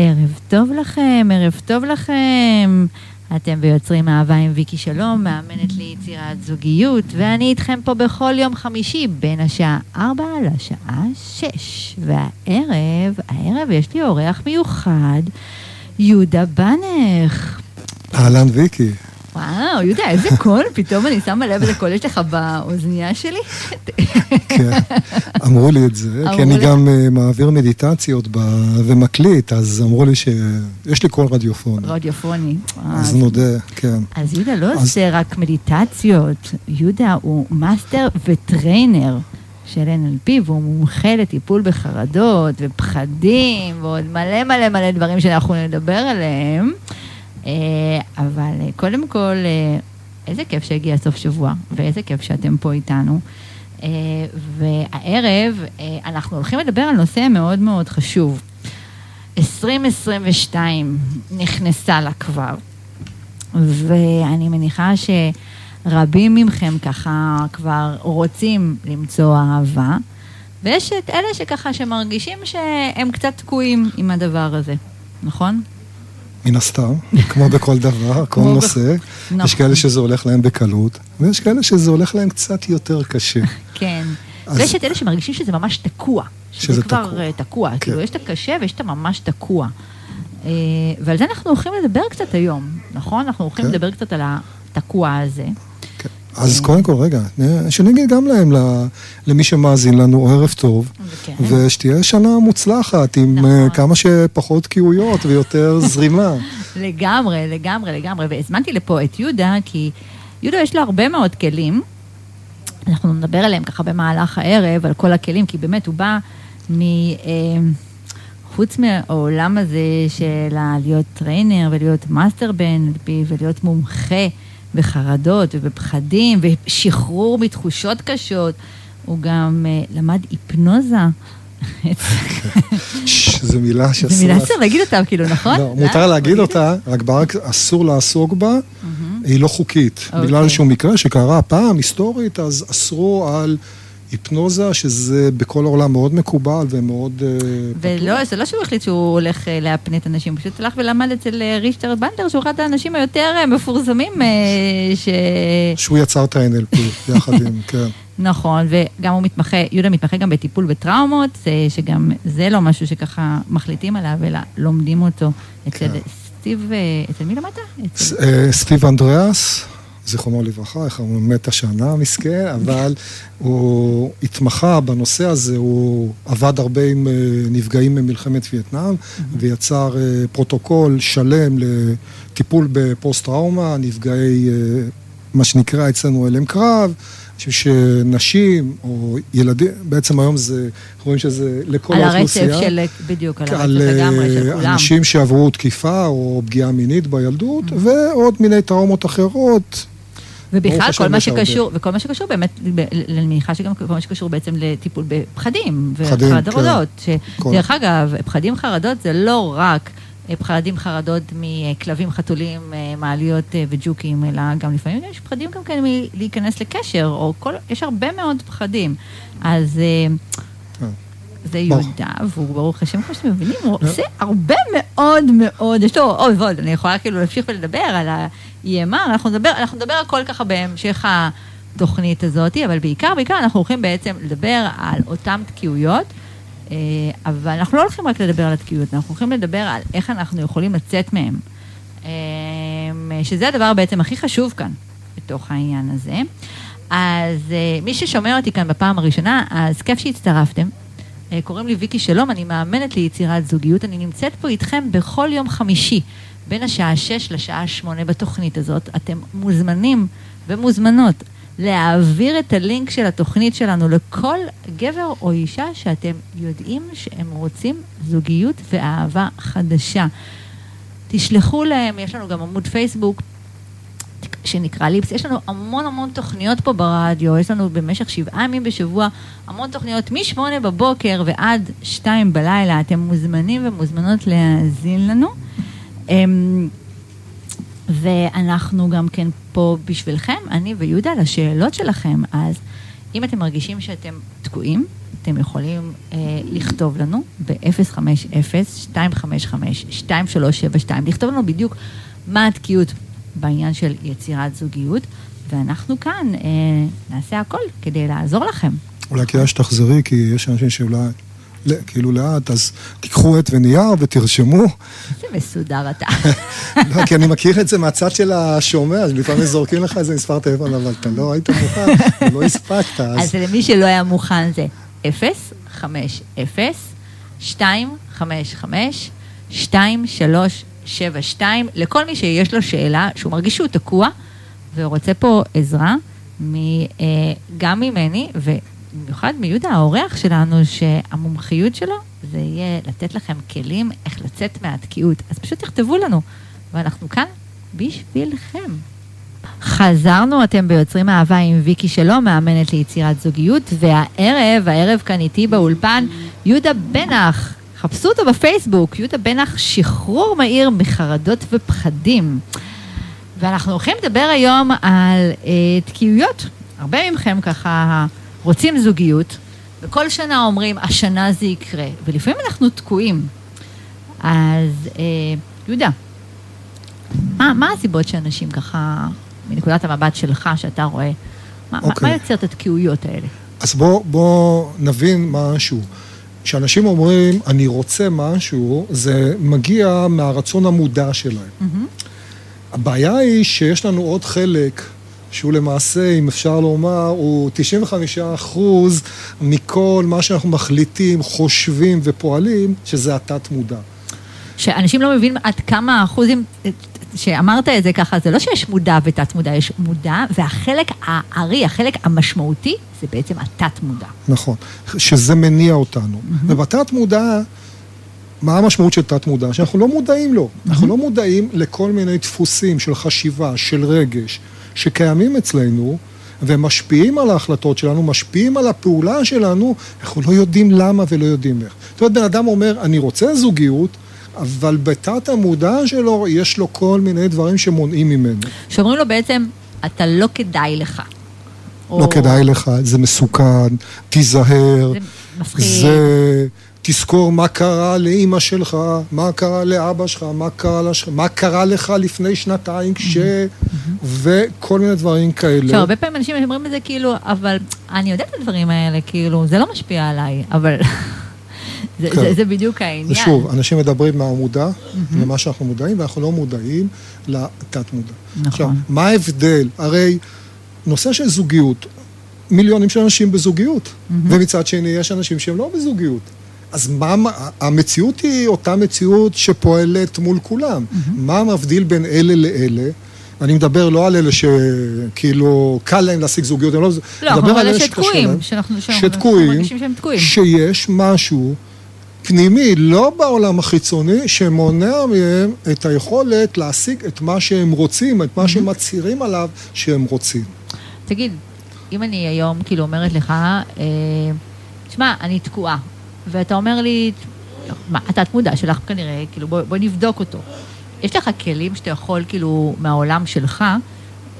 ערב טוב לכם, ערב טוב לכם. אתם ביוצרים אהבה עם ויקי שלום, מאמנת ליצירת זוגיות, ואני איתכם פה בכל יום חמישי בין השעה 4 לשעה 6. והערב, הערב יש לי אורח מיוחד, יהודה בנך. אהלן ויקי. וואו, יהודה, איזה קול, פתאום אני שמה לב איזה קול יש לך באוזנייה שלי. כן, אמרו לי את זה, כי אני גם אה, מעביר מדיטציות ומקליט, אז אמרו לי שיש לי קול רדיופוני. רדיופוני. אז נודה, כן. אז יהודה לא עושה רק מדיטציות, יהודה הוא master ו trainer. של NLP, והוא מומחה לטיפול בחרדות ופחדים ועוד מלא מלא מלא דברים שאנחנו נדבר עליהם. אה, אבל אה, קודם כל, אה, איזה כיף שהגיע סוף שבוע, ואיזה כיף שאתם פה איתנו. והערב אנחנו הולכים לדבר על נושא מאוד מאוד חשוב. 2022 נכנסה לה כבר, ואני מניחה שרבים מכם ככה כבר רוצים למצוא אהבה, ויש את אלה שככה שמרגישים שהם קצת תקועים עם הדבר הזה, נכון? מן הסתם, כמו בכל דבר, כל נושא. נכון. יש כאלה שזה הולך להם בקלות, ויש כאלה שזה הולך להם קצת יותר קשה. כן. ויש את אלה שמרגישים שזה ממש תקוע. שזה כבר אה, תקוע. כן. כאילו, יש את הקשה ויש את הממש תקוע. אה, ועל זה אנחנו הולכים לדבר קצת היום, נכון? אנחנו הולכים כן. לדבר קצת על התקוע הזה. אז קודם כל, רגע, שנגיד גם להם, למי שמאזין לנו, ערב טוב, כן. ושתהיה שנה מוצלחת עם אה, נכון. כמה שפחות תקיעויות ויותר זרימה. לגמרי, לגמרי, לגמרי. והזמנתי לפה את יהודה, כי יהודה יש לו הרבה מאוד כלים. אנחנו נדבר עליהם ככה במהלך הערב, על כל הכלים, כי באמת הוא בא מ... אה, חוץ מהעולם הזה של להיות trainer ולהיות master ב-NLP ולהיות מומחה בחרדות ובפחדים ושחרור מתחושות קשות. הוא גם אה, למד היפנוזה. זו מילה שאסור... זו מילה שאסור להגיד אותה, כאילו, נכון? לא, מותר להגיד אותה, רק בארץ אסור לעסוק בה, היא לא חוקית. בגלל אוקיי. איזשהו מקרה שקרה פעם, היסטורית, אז אסרו על... היפנוזה, שזה בכל העולם מאוד מקובל ומאוד... אה, ולא, זה לא שהוא החליט שהוא הולך אה, להפנית אנשים, הוא פשוט הלך ולמד אצל אה, רישטרד בנדר, שהוא אחד האנשים היותר מפורסמים ש... שהוא יצר את ה-NLP יחד עם, כן. נכון, וגם הוא מתמחה, יהודה מתמחה גם בטיפול בטראומות, שגם זה לא משהו שככה מחליטים עליו, אלא לומדים אותו אצל כן. סטיב, אצל מי למדת? סטיב אנדריאס. זיכרונו לברכה, אה, הוא מת השנה, מסכן, אבל הוא התמחה בנושא הזה, הוא עבד הרבה עם אה, נפגעים ממלחמת וייטנאם, ויצר אה, פרוטוקול שלם לטיפול בפוסט-טראומה, נפגעי, אה, מה שנקרא אצלנו הלם קרב. אני חושב שנשים או ילדים, בעצם היום זה, רואים שזה לכל האוכלוסייה. על הרצף של, בדיוק, על הרצף לגמרי של כולם. על אנשים שעברו תקיפה או פגיעה מינית בילדות, ועוד מיני טראומות אחרות, ובכלל, כל מה שקשור, וכל מה שקשור באמת, אני מניחה שגם כל מה שקשור בעצם לטיפול בפחדים. וחרדות. כן. שדרך אגב, פחדים חרדות זה לא רק פחדים חרדות מכלבים, חתולים, מעליות וג'וקים, אלא גם לפעמים יש פחדים גם כן מלהיכנס לקשר, או כל, יש הרבה מאוד פחדים. אז... זה יהודה, והוא ברוך השם, כמו שאתם מבינים, הוא עושה הרבה מאוד מאוד, יש לו עוד ועוד, אני יכולה כאילו להמשיך ולדבר על ה-EMR, אנחנו נדבר, אנחנו נדבר הכל ככה בהמשך התוכנית הזאת, אבל בעיקר, בעיקר אנחנו הולכים בעצם לדבר על אותן תקיעויות, אה, אבל אנחנו לא הולכים רק לדבר על התקיעויות, אנחנו הולכים לדבר על איך אנחנו יכולים לצאת מהן, אה, שזה הדבר בעצם הכי חשוב כאן, בתוך העניין הזה. אז אה, מי ששומע אותי כאן בפעם הראשונה, אז כיף שהצטרפתם. קוראים לי ויקי שלום, אני מאמנת ליצירת זוגיות. אני נמצאת פה איתכם בכל יום חמישי, בין השעה 6 לשעה 8 בתוכנית הזאת. אתם מוזמנים ומוזמנות להעביר את הלינק של התוכנית שלנו לכל גבר או אישה שאתם יודעים שהם רוצים זוגיות ואהבה חדשה. תשלחו להם, יש לנו גם עמוד פייסבוק, שנקרא ליפס. יש לנו המון המון תוכניות פה ברדיו, יש לנו במשך שבעה ימים בשבוע המון תוכניות משמונה בבוקר ועד שתיים בלילה. אתם מוזמנים ומוזמנות להאזין לנו. אמ, ואנחנו גם כן פה בשבילכם, אני ויהודה, לשאלות שלכם. אז אם אתם מרגישים שאתם תקועים, אתם יכולים אה, לכתוב לנו ב-050-255-2372, לכתוב לנו בדיוק מה התקיעות בעניין של יצירת זוגיות, ואנחנו כאן אה, נעשה הכל כדי לעזור לכם. אולי כדאי שתחזרי, כי יש אנשים שאולי... כאילו לאט, אז תיקחו עט ונייר ותרשמו. איזה מסודר אתה. לא, כי אני מכיר את זה מהצד של השומע, אז לפעמים זורקים לך איזה מספר טלפון, אבל אתה לא היית מוכן, לא הספקת. אז למי שלא היה מוכן זה 0, 5, 0, 2, 5, 5, 2, 3, 7, 2, לכל מי שיש לו שאלה, שהוא מרגיש שהוא תקוע, ורוצה פה עזרה, גם ממני, במיוחד מיהודה, האורח שלנו, שהמומחיות שלו זה יהיה לתת לכם כלים איך לצאת מהתקיעות. אז פשוט תכתבו לנו, ואנחנו כאן בשבילכם. חזרנו, אתם ביוצרים אהבה עם ויקי שלו, מאמנת ליצירת זוגיות, והערב, הערב כאן איתי באולפן, יהודה בנח. חפשו אותו בפייסבוק, יהודה בנח, שחרור מהיר מחרדות ופחדים. ואנחנו הולכים לדבר היום על אה, תקיעויות. הרבה מכם ככה רוצים זוגיות, וכל שנה אומרים, השנה זה יקרה, ולפעמים אנחנו תקועים. אז אה, יהודה, מה, מה הסיבות שאנשים ככה, מנקודת המבט שלך, שאתה רואה, מה, okay. מה אוקיי. יוצר את התקיעויות האלה? אז בוא, בוא נבין משהו. כשאנשים אומרים, אני רוצה משהו, זה מגיע מהרצון המודע שלהם. Mm-hmm. הבעיה היא שיש לנו עוד חלק שהוא למעשה, אם אפשר לומר, הוא 95 אחוז מכל מה שאנחנו מחליטים, חושבים ופועלים, שזה התת-מודע. שאנשים לא מבינים עד כמה אחוזים, שאמרת את זה ככה, זה לא שיש מודע ותת-מודע, יש מודע, והחלק הארי, החלק המשמעותי, זה בעצם התת-מודע. נכון, שזה מניע אותנו. Mm-hmm. ובתת-מודע... מה המשמעות של תת-מודע? שאנחנו לא מודעים לו. Mm-hmm. אנחנו לא מודעים לכל מיני דפוסים של חשיבה, של רגש, שקיימים אצלנו, ומשפיעים על ההחלטות שלנו, משפיעים על הפעולה שלנו, אנחנו לא יודעים למה ולא יודעים איך. זאת אומרת, בן אדם אומר, אני רוצה זוגיות, אבל בתת המודע שלו יש לו כל מיני דברים שמונעים ממנו. שאומרים לו בעצם, אתה לא כדאי לך. לא או... כדאי לך, זה מסוכן, תיזהר. זה מפחיד. זה... תזכור מה קרה לאימא שלך, מה קרה לאבא שלך, מה קרה, לש... מה קרה לך לפני שנתיים כש... וכל מיני דברים כאלה. עכשיו, הרבה פעמים אנשים אומרים את זה כאילו, אבל אני יודע את הדברים האלה, כאילו, זה לא משפיע עליי, אבל... זה, כן. זה, זה בדיוק העניין. ושוב, אנשים מדברים מהמודע, mm-hmm. למה שאנחנו מודעים, ואנחנו לא מודעים לתת-מודע. נכון. עכשיו, מה ההבדל? הרי נושא של זוגיות, מיליונים של אנשים בזוגיות, mm-hmm. ומצד שני יש אנשים שהם לא בזוגיות. אז מה, המציאות היא אותה מציאות שפועלת מול כולם. Mm-hmm. מה מבדיל בין אלה לאלה? אני מדבר לא על אלה שכאילו קל להם להשיג זוגיות, אני לא... לא, אנחנו על אלה שתקועים, שאנחנו שתקועים, שיש משהו פנימי, לא בעולם החיצוני, שמונע מהם את היכולת להשיג את מה שהם רוצים, את מה שהם מצהירים עליו שהם רוצים. תגיד, אם אני היום כאילו אומרת לך, אה, תשמע, אני תקועה. ואתה אומר לי, מה, התת מודע שלך כנראה, כאילו בוא, בוא נבדוק אותו. יש לך כלים שאתה יכול, כאילו, מהעולם שלך,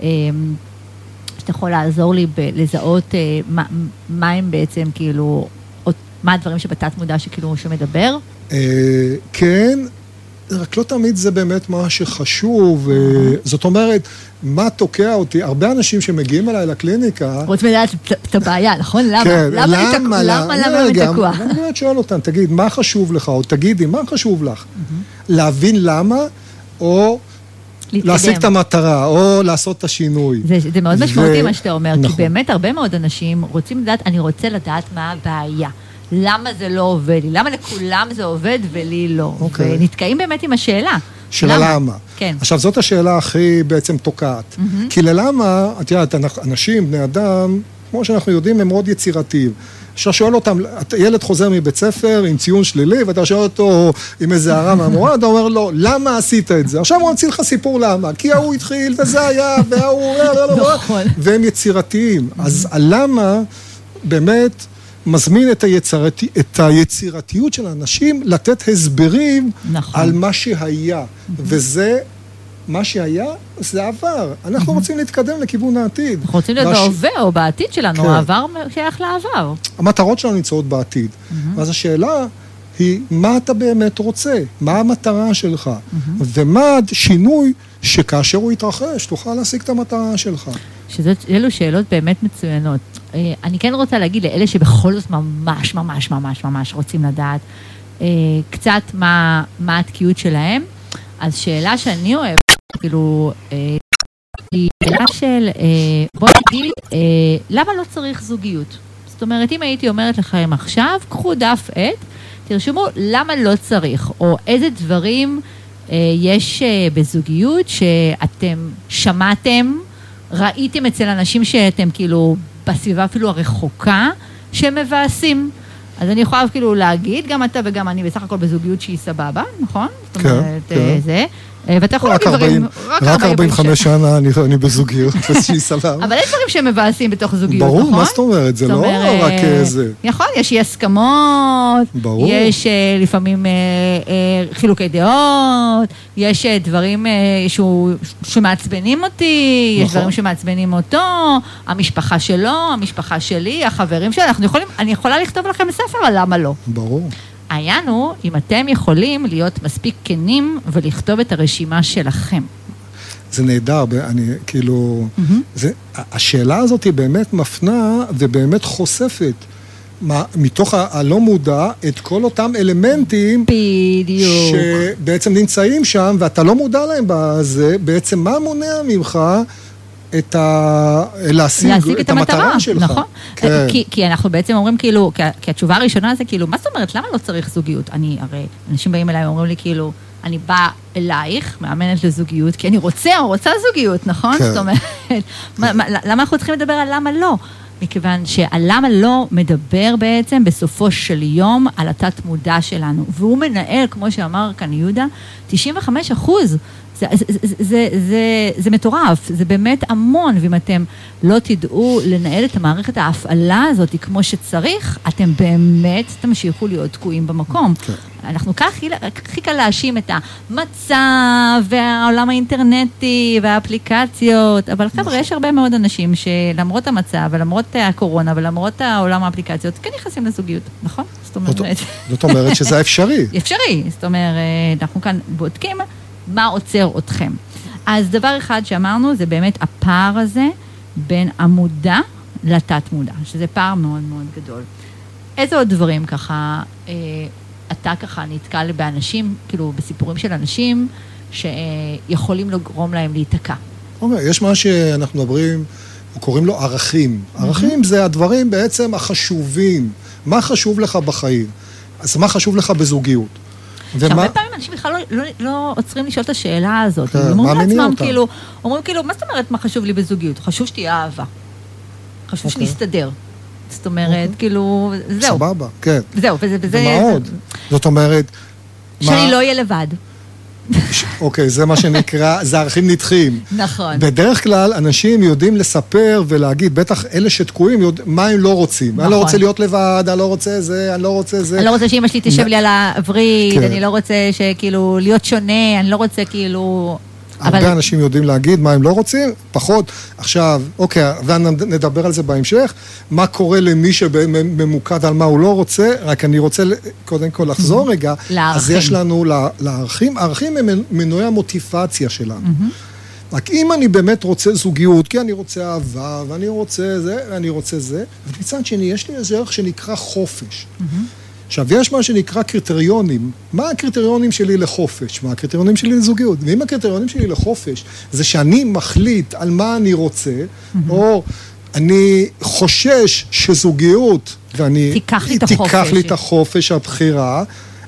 אמ, שאתה יכול לעזור לי לזהות אה, מה, מה הם בעצם, כאילו, מה הדברים שבתת מודע שכאילו, שמדבר? אה, כן, רק לא תמיד זה באמת מה שחשוב, זאת אומרת, מה תוקע אותי, הרבה אנשים שמגיעים אליי לקליניקה... רוצים לדעת את הבעיה, נכון? למה? כן, למה, למה, למה, למה אני תקוע? אני באמת שואל אותם, תגיד, מה חשוב לך, או תגידי, מה חשוב לך? להבין למה, או... להשיג את המטרה, או לעשות את השינוי. זה, זה מאוד משמעותי מה שאתה אומר, נכון. כי באמת הרבה מאוד אנשים רוצים לדעת, אני רוצה לדעת מה הבעיה. למה זה לא עובד לי? למה לכולם זה עובד ולי לא? אוקיי. ונתקעים באמת עם השאלה. של למה? למה. כן. עכשיו, זאת השאלה הכי בעצם תוקעת. Mm-hmm. כי ללמה, את יודעת, אנשים, בני אדם, כמו שאנחנו יודעים, הם מאוד יצירתיים. כשאתה שואל אותם, ילד חוזר מבית ספר עם ציון שלילי, ואתה שואל אותו עם איזה הערה מהמורה, אתה אומר לו, למה עשית את זה? עכשיו הוא ממציא לך סיפור למה, כי ההוא התחיל, וזה היה, וההוא... נכון. והם יצירתיים. אז הלמה, באמת... מזמין את, היצירת, את היצירתיות של האנשים לתת הסברים נכון. על מה שהיה, mm-hmm. וזה מה שהיה, זה עבר. אנחנו רוצים להתקדם לכיוון העתיד. אנחנו רוצים להיות בהווה או בעתיד שלנו, כן. העבר שייך לעבר. המטרות שלנו נמצאות בעתיד. ואז השאלה היא, מה אתה באמת רוצה? מה המטרה שלך? ומה השינוי שכאשר הוא יתרחש, תוכל להשיג את המטרה שלך. שאלו שאלות באמת מצוינות. אה, אני כן רוצה להגיד לאלה שבכל זאת ממש ממש ממש ממש רוצים לדעת אה, קצת מה, מה התקיעות שלהם, אז שאלה שאני אוהבת, כאילו, אה, היא שאלה של, בוא נגיד, למה לא צריך זוגיות? זאת אומרת, אם הייתי אומרת לכם עכשיו, קחו דף עט, תרשמו למה לא צריך, או איזה דברים יש בזוגיות שאתם שמעתם ראיתם אצל אנשים שאתם כאילו בסביבה אפילו הרחוקה, שהם מבאסים. אז אני יכולה כאילו להגיד, גם אתה וגם אני בסך הכל בזוגיות שהיא סבבה, נכון? כן, זאת אומרת, כן. זה. אה, ואתה יכול להגיד דברים... רק 45 שנה אני בזוגיות, שהיא סבבה. אבל יש דברים שהם מבאסים בתוך זוגיות, נכון? ברור, מה זאת אומרת? זה לא רק אה, זה. נכון, יש אי הסכמות. יש אה, לפעמים חילוקי דעות, יש דברים שמעצבנים אותי, יש נכון. דברים שמעצבנים אותו, המשפחה שלו, המשפחה שלי, החברים שלי, אני יכולה לכתוב לכם ספר על למה לא. ברור. העניין הוא אם אתם יכולים להיות מספיק כנים ולכתוב את הרשימה שלכם. זה נהדר, אני כאילו, mm-hmm. זה, השאלה הזאת היא באמת מפנה ובאמת חושפת. מה, מתוך הלא מודע את כל אותם אלמנטים בדיוק. שבעצם נמצאים שם ואתה לא מודע להם בזה, בעצם מה מונע ממך את ה... להשיג, להשיג את, המטרה, המטרה שלך. נכון. כן. כי, כי אנחנו בעצם אומרים כאילו, כי, כי התשובה הראשונה זה כאילו, מה זאת אומרת, למה לא צריך זוגיות? אני, הרי אנשים באים אליי ואומרים לי כאילו, אני באה אלייך, מאמנת לזוגיות, כי אני רוצה או רוצה זוגיות, נכון? כן. זאת אומרת, כן. מה, מה, למה אנחנו צריכים לדבר על למה לא? מכיוון שהלמה לא מדבר בעצם בסופו של יום על התת-מודע שלנו, והוא מנהל, כמו שאמר כאן יהודה, 95 אחוז זה, זה, זה, זה, זה, זה מטורף, זה באמת המון, ואם אתם לא תדעו לנהל את המערכת ההפעלה הזאת כמו שצריך, אתם באמת תמשיכו להיות תקועים במקום. כן. אנחנו כך הכי קל להאשים את המצב והעולם האינטרנטי והאפליקציות, אבל חבר'ה, נכון. יש הרבה מאוד אנשים שלמרות המצב ולמרות הקורונה ולמרות העולם האפליקציות, כן נכנסים לזוגיות, נכון? זאת אומרת... זאת אומרת שזה אפשרי. אפשרי, זאת אומרת, אנחנו כאן בודקים מה עוצר אתכם. אז דבר אחד שאמרנו זה באמת הפער הזה בין המודע לתת-מודע, שזה פער מאוד מאוד גדול. איזה עוד דברים ככה, אה, אתה ככה נתקל באנשים, כאילו בסיפורים של אנשים שיכולים לגרום להם להיתקע? אוקיי, okay, יש מה שאנחנו מדברים, קוראים לו ערכים. Mm-hmm. ערכים זה הדברים בעצם החשובים. מה חשוב לך בחיים? אז מה חשוב לך בזוגיות? שהרבה פעמים אנשים בכלל לא, לא, לא עוצרים לשאול את השאלה הזאת. כן, מה מניע אותם? כאילו, אומרים כאילו, מה זאת אומרת מה חשוב לי בזוגיות? חשוב שתהיה אהבה. חשוב אוקיי. שנסתדר. זאת אומרת, אוקיי. כאילו, זהו. סבבה, כן. זהו, וזה... וזה ומה עוד? זאת אומרת... שאני לא אהיה לבד. אוקיי, זה מה שנקרא, זה ערכים נדחים. נכון. בדרך כלל אנשים יודעים לספר ולהגיד, בטח אלה שתקועים, יודע, מה הם לא רוצים. נכון. אני לא נכון. רוצה להיות לבד, אני לא רוצה זה, אני לא רוצה זה. אני לא רוצה שאמא שלי תשב לי על הווריד, כן. אני לא רוצה שכאילו, להיות שונה, אני לא רוצה כאילו... הרבה אבל... אנשים יודעים להגיד מה הם לא רוצים, פחות. עכשיו, אוקיי, ונדבר על זה בהמשך. מה קורה למי שממוקד על מה הוא לא רוצה, רק אני רוצה קודם כל לחזור. רגע. לערכים. אז יש לנו לערכים, ערכים הם מנועי המוטיבציה שלנו. רק אם אני באמת רוצה זוגיות, כי אני רוצה אהבה, ואני רוצה זה, ואני רוצה זה, ומצד שני, יש לי איזה ערך שנקרא חופש. Mm-hmm. עכשיו, יש מה שנקרא קריטריונים. מה הקריטריונים שלי לחופש? מה הקריטריונים שלי לזוגיות? ואם הקריטריונים שלי לחופש זה שאני מחליט על מה אני רוצה, mm-hmm. או אני חושש שזוגיות, ואני... תיקח לי את החופש. תיקח לי את החופש, הבחירה,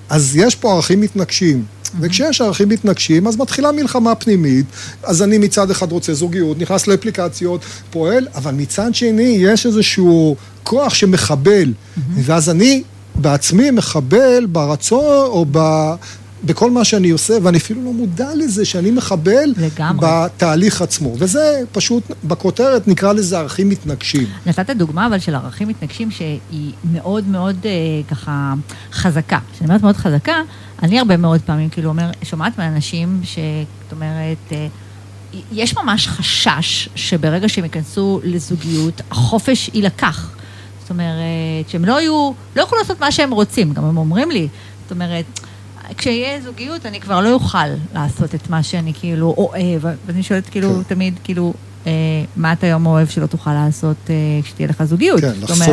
אז יש פה ערכים מתנגשים. Mm-hmm. וכשיש ערכים מתנגשים, אז מתחילה מלחמה פנימית, אז אני מצד אחד רוצה זוגיות, נכנס לאפליקציות, פועל, אבל מצד שני יש איזשהו כוח שמחבל, mm-hmm. ואז אני בעצמי מחבל ברצון או ב... בכל מה שאני עושה, ואני אפילו לא מודע לזה שאני מחבל לגמרי. בתהליך עצמו. וזה פשוט, בכותרת נקרא לזה ערכים מתנגשים. נתת דוגמה אבל של ערכים מתנגשים שהיא מאוד מאוד אה, ככה חזקה. כשאני אומרת מאוד חזקה, אני הרבה מאוד פעמים, כאילו, אומר, שומעת מאנשים שאת אומרת, אה, יש ממש חשש שברגע שהם ייכנסו לזוגיות, החופש יילקח. זאת אומרת, שהם לא יהיו, לא יוכלו לעשות מה שהם רוצים, גם הם אומרים לי. זאת אומרת, כשיהיה זוגיות אני כבר לא אוכל לעשות את מה שאני כאילו אוהב, ואני שואלת כאילו כן. תמיד, כאילו, אה, מה אתה היום אוהב שלא תוכל לעשות אה, כשתהיה לך זוגיות? כן, לחשוף,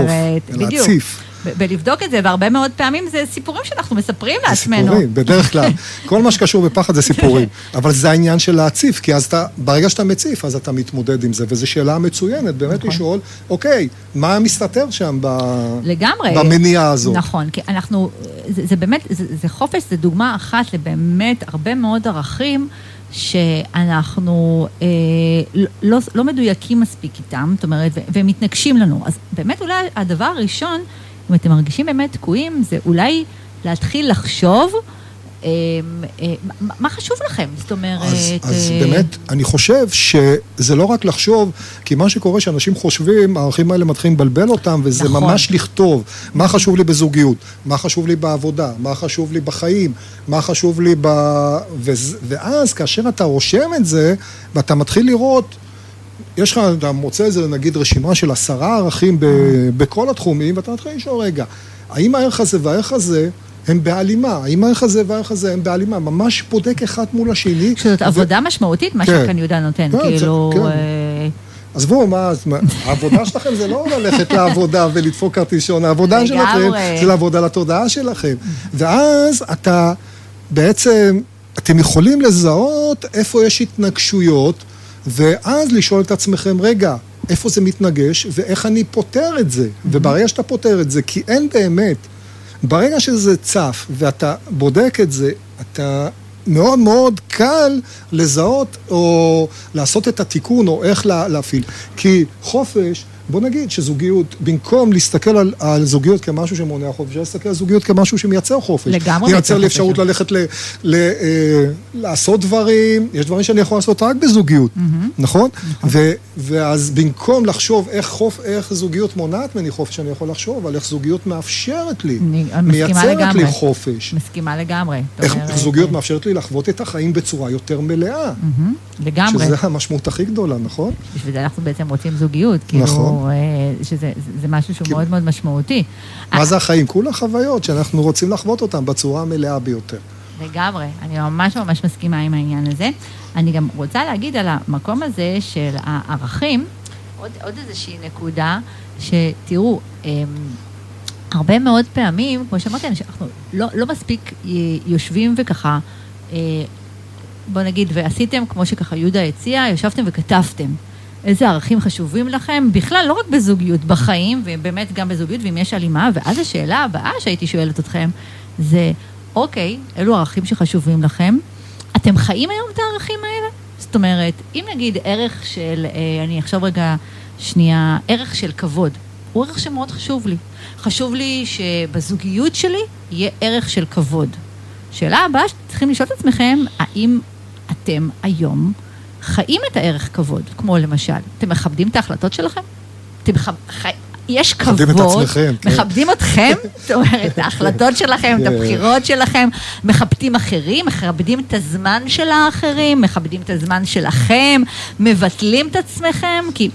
להציף. ולבדוק את זה, והרבה מאוד פעמים זה סיפורים שאנחנו מספרים לעצמנו. זה סיפורים, בדרך כלל. כל מה שקשור בפחד זה סיפורים. אבל זה העניין של להציף, כי אז אתה, ברגע שאתה מציף, אז אתה מתמודד עם זה, וזו שאלה מצוינת, באמת נכון. לשאול, אוקיי, מה מסתתר שם ב... לגמרי. במניעה הזאת? נכון, כי אנחנו, זה, זה באמת, זה, זה חופש, זה דוגמה אחת לבאמת הרבה מאוד ערכים. שאנחנו אה, לא, לא מדויקים מספיק איתם, זאת אומרת, והם מתנגשים לנו. אז באמת אולי הדבר הראשון אם אתם מרגישים באמת תקועים, זה אולי להתחיל לחשוב אה, אה, מה חשוב לכם? זאת אומרת... אז, אז אה... באמת, אני חושב שזה לא רק לחשוב, כי מה שקורה שאנשים חושבים, הערכים האלה מתחילים לבלבל אותם, וזה נכון. ממש לכתוב מה חשוב לי בזוגיות, מה חשוב לי בעבודה, מה חשוב לי בחיים, מה חשוב לי ב... ואז כאשר אתה רושם את זה, ואתה מתחיל לראות... יש לך, אתה מוצא איזה נגיד רשימה של עשרה ערכים ב, בכל התחומים, ואתה מתחיל לשאול, רגע, האם הערך הזה והערך הזה הם בהלימה? האם הערך הזה והערך הזה הם בהלימה? ממש בודק אחד מול השני. שזאת ו... עבודה משמעותית, מה כן. שכאן יהודה נותן, כן, כאילו... כן. אה... עזבו, מה, העבודה שלכם זה לא ללכת לעבודה ולדפוק כרטיסון, העבודה שלכם זה לעבוד על התודעה שלכם. ואז אתה בעצם, אתם יכולים לזהות איפה יש התנגשויות. ואז לשאול את עצמכם, רגע, איפה זה מתנגש ואיך אני פותר את זה. Mm-hmm. וברגע שאתה פותר את זה, כי אין באמת, ברגע שזה צף ואתה בודק את זה, אתה מאוד מאוד קל לזהות או לעשות את התיקון או איך להפעיל. כי חופש... בוא נגיד שזוגיות, במקום להסתכל על, על זוגיות כמשהו שמונע חופש, אפשר להסתכל על זוגיות כמשהו שמייצר חופש. לגמרי. מייצר לי אפשרות ללכת ל, ל, אה, לעשות דברים, יש דברים שאני יכול לעשות רק בזוגיות, mm-hmm. נכון? נכון. ו, ואז במקום לחשוב איך, חופ, איך זוגיות מונעת ממני חופש, אני יכול לחשוב על איך זוגיות מאפשרת לי, מייצרת לגמרי. לי חופש. מסכימה לגמרי. איך, אומר, איך זוגיות מאפשרת לי לחוות את החיים בצורה יותר מלאה. Mm-hmm. לגמרי. שזה המשמעות הכי גדולה, נכון? בשביל זה אנחנו בעצם רוצים זוגיות. כאילו, נכון. אה, שזה זה משהו שהוא מאוד מאוד משמעותי. מה זה החיים? כולה חוויות שאנחנו רוצים לחוות אותן בצורה המלאה ביותר. לגמרי, אני ממש ממש מסכימה עם העניין הזה. אני גם רוצה להגיד על המקום הזה של הערכים, עוד, עוד איזושהי נקודה, שתראו, אמ, הרבה מאוד פעמים, כמו שאמרתי, אנחנו לא, לא מספיק יושבים וככה, אה, בוא נגיד, ועשיתם, כמו שככה יהודה הציע, ישבתם וכתבתם. איזה ערכים חשובים לכם, בכלל, לא רק בזוגיות, בחיים, ובאמת גם בזוגיות, ואם יש הלימה, ואז השאלה הבאה שהייתי שואלת אתכם, זה, אוקיי, אלו ערכים שחשובים לכם, אתם חיים היום את הערכים האלה? זאת אומרת, אם נגיד ערך של, אה, אני אחשוב רגע שנייה, ערך של כבוד, הוא ערך שמאוד חשוב לי. חשוב לי שבזוגיות שלי יהיה ערך של כבוד. שאלה הבאה שצריכים לשאול את עצמכם, האם אתם היום חיים את הערך כבוד, כמו למשל, אתם מכבדים את ההחלטות שלכם? אתם מכב... חי... יש כבוד, מכבדים את עצמכם, כן. מכבדים אתכם, זאת אומרת, ההחלטות שלכם, את כן. הבחירות שלכם, מכבדים אחרים, מכבדים את הזמן של האחרים, מכבדים את הזמן שלכם, מבטלים את עצמכם, כי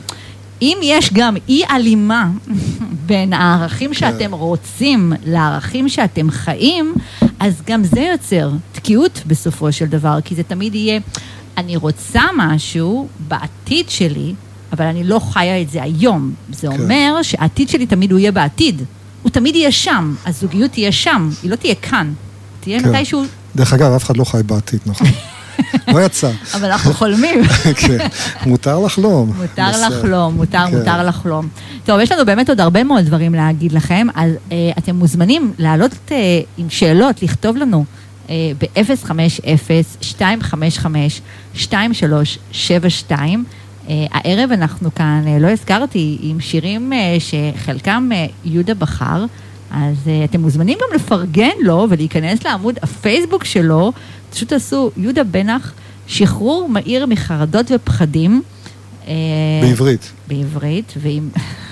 אם יש גם אי הלימה בין הערכים כן. שאתם רוצים לערכים שאתם חיים, אז גם זה יוצר תקיעות בסופו של דבר, כי זה תמיד יהיה... אני רוצה משהו בעתיד שלי, אבל אני לא חיה את זה היום. זה כן. אומר שהעתיד שלי תמיד הוא יהיה בעתיד. הוא תמיד יהיה שם, הזוגיות תהיה שם, היא לא תהיה כאן. תהיה כן. מתישהו... דרך אגב, אף אחד לא חי בעתיד, נכון? לא יצא. אבל אנחנו חולמים. כן, מותר לחלום. מותר לחלום, מותר, כן. מותר לחלום. טוב, יש לנו באמת עוד הרבה מאוד דברים להגיד לכם, אז uh, אתם מוזמנים לעלות uh, עם שאלות, לכתוב לנו. ב-050-255-2372. הערב אנחנו כאן, אה, לא הזכרתי, עם שירים אה, שחלקם אה, יהודה בחר, אז אתם מוזמנים גם לפרגן לו ולהיכנס לעמוד הפייסבוק שלו, פשוט תעשו יהודה בנח, שחרור מהיר מחרדות ופחדים. בעברית. בעברית, ועם...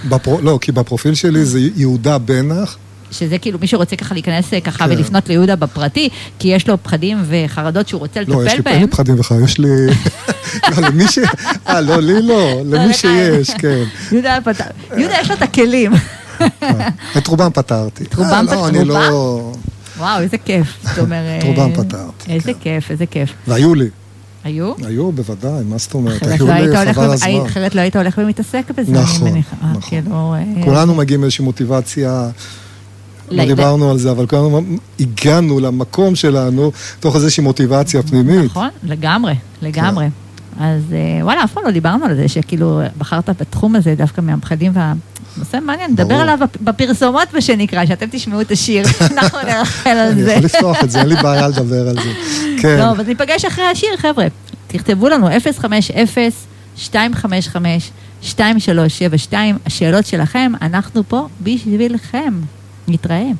בפר... לא, כי בפרופיל שלי זה יהודה בנח. שזה כאילו מי שרוצה ככה להיכנס ככה כן. ולפנות ליהודה בפרטי, כי יש לו פחדים וחרדות שהוא רוצה לטפל בהם. לא, יש לי, אין לי פחדים וחרדות, יש לי... לא, למי ש... אה, לא, לי לא, למי לא, שיש, כן. יהודה יהודה יש לו את הכלים. את רובם פתרתי. את רובם פתרתי? לא, אני לא... וואו, איזה כיף. זאת אומרת... את רובם פתרתי. איזה כן. כיף, איזה כיף. והיו לי. היו? היו, בוודאי, מה זאת אומרת? היו לא לי חבל הזמן. אחרת לא היית הולך ומתעסק בזה, נכון, אני מניחה. נכון. אה, כולנו מגיעים מאיזושהי מוטיבציה, לא דיברנו על זה, אבל כולנו הגענו למקום שלנו תוך איזושהי מוטיבציה פנימית. נכון, לגמרי, לגמרי. כן. אז אה, וואלה, אף פעם לא דיברנו על זה, שכאילו בחרת בתחום הזה דווקא מהפחדים וה... נושא מעניין, נדבר עליו בפרסומות, מה שנקרא, שאתם תשמעו את השיר, אנחנו נרחל על זה. אני יכול לפתוח את זה, אין לי בעיה לדבר על זה. כן. לא, אז ניפגש אחרי השיר, חבר'ה. תכתבו לנו 050-255-2372, השאלות שלכם, אנחנו פה בשבילכם. נתראה.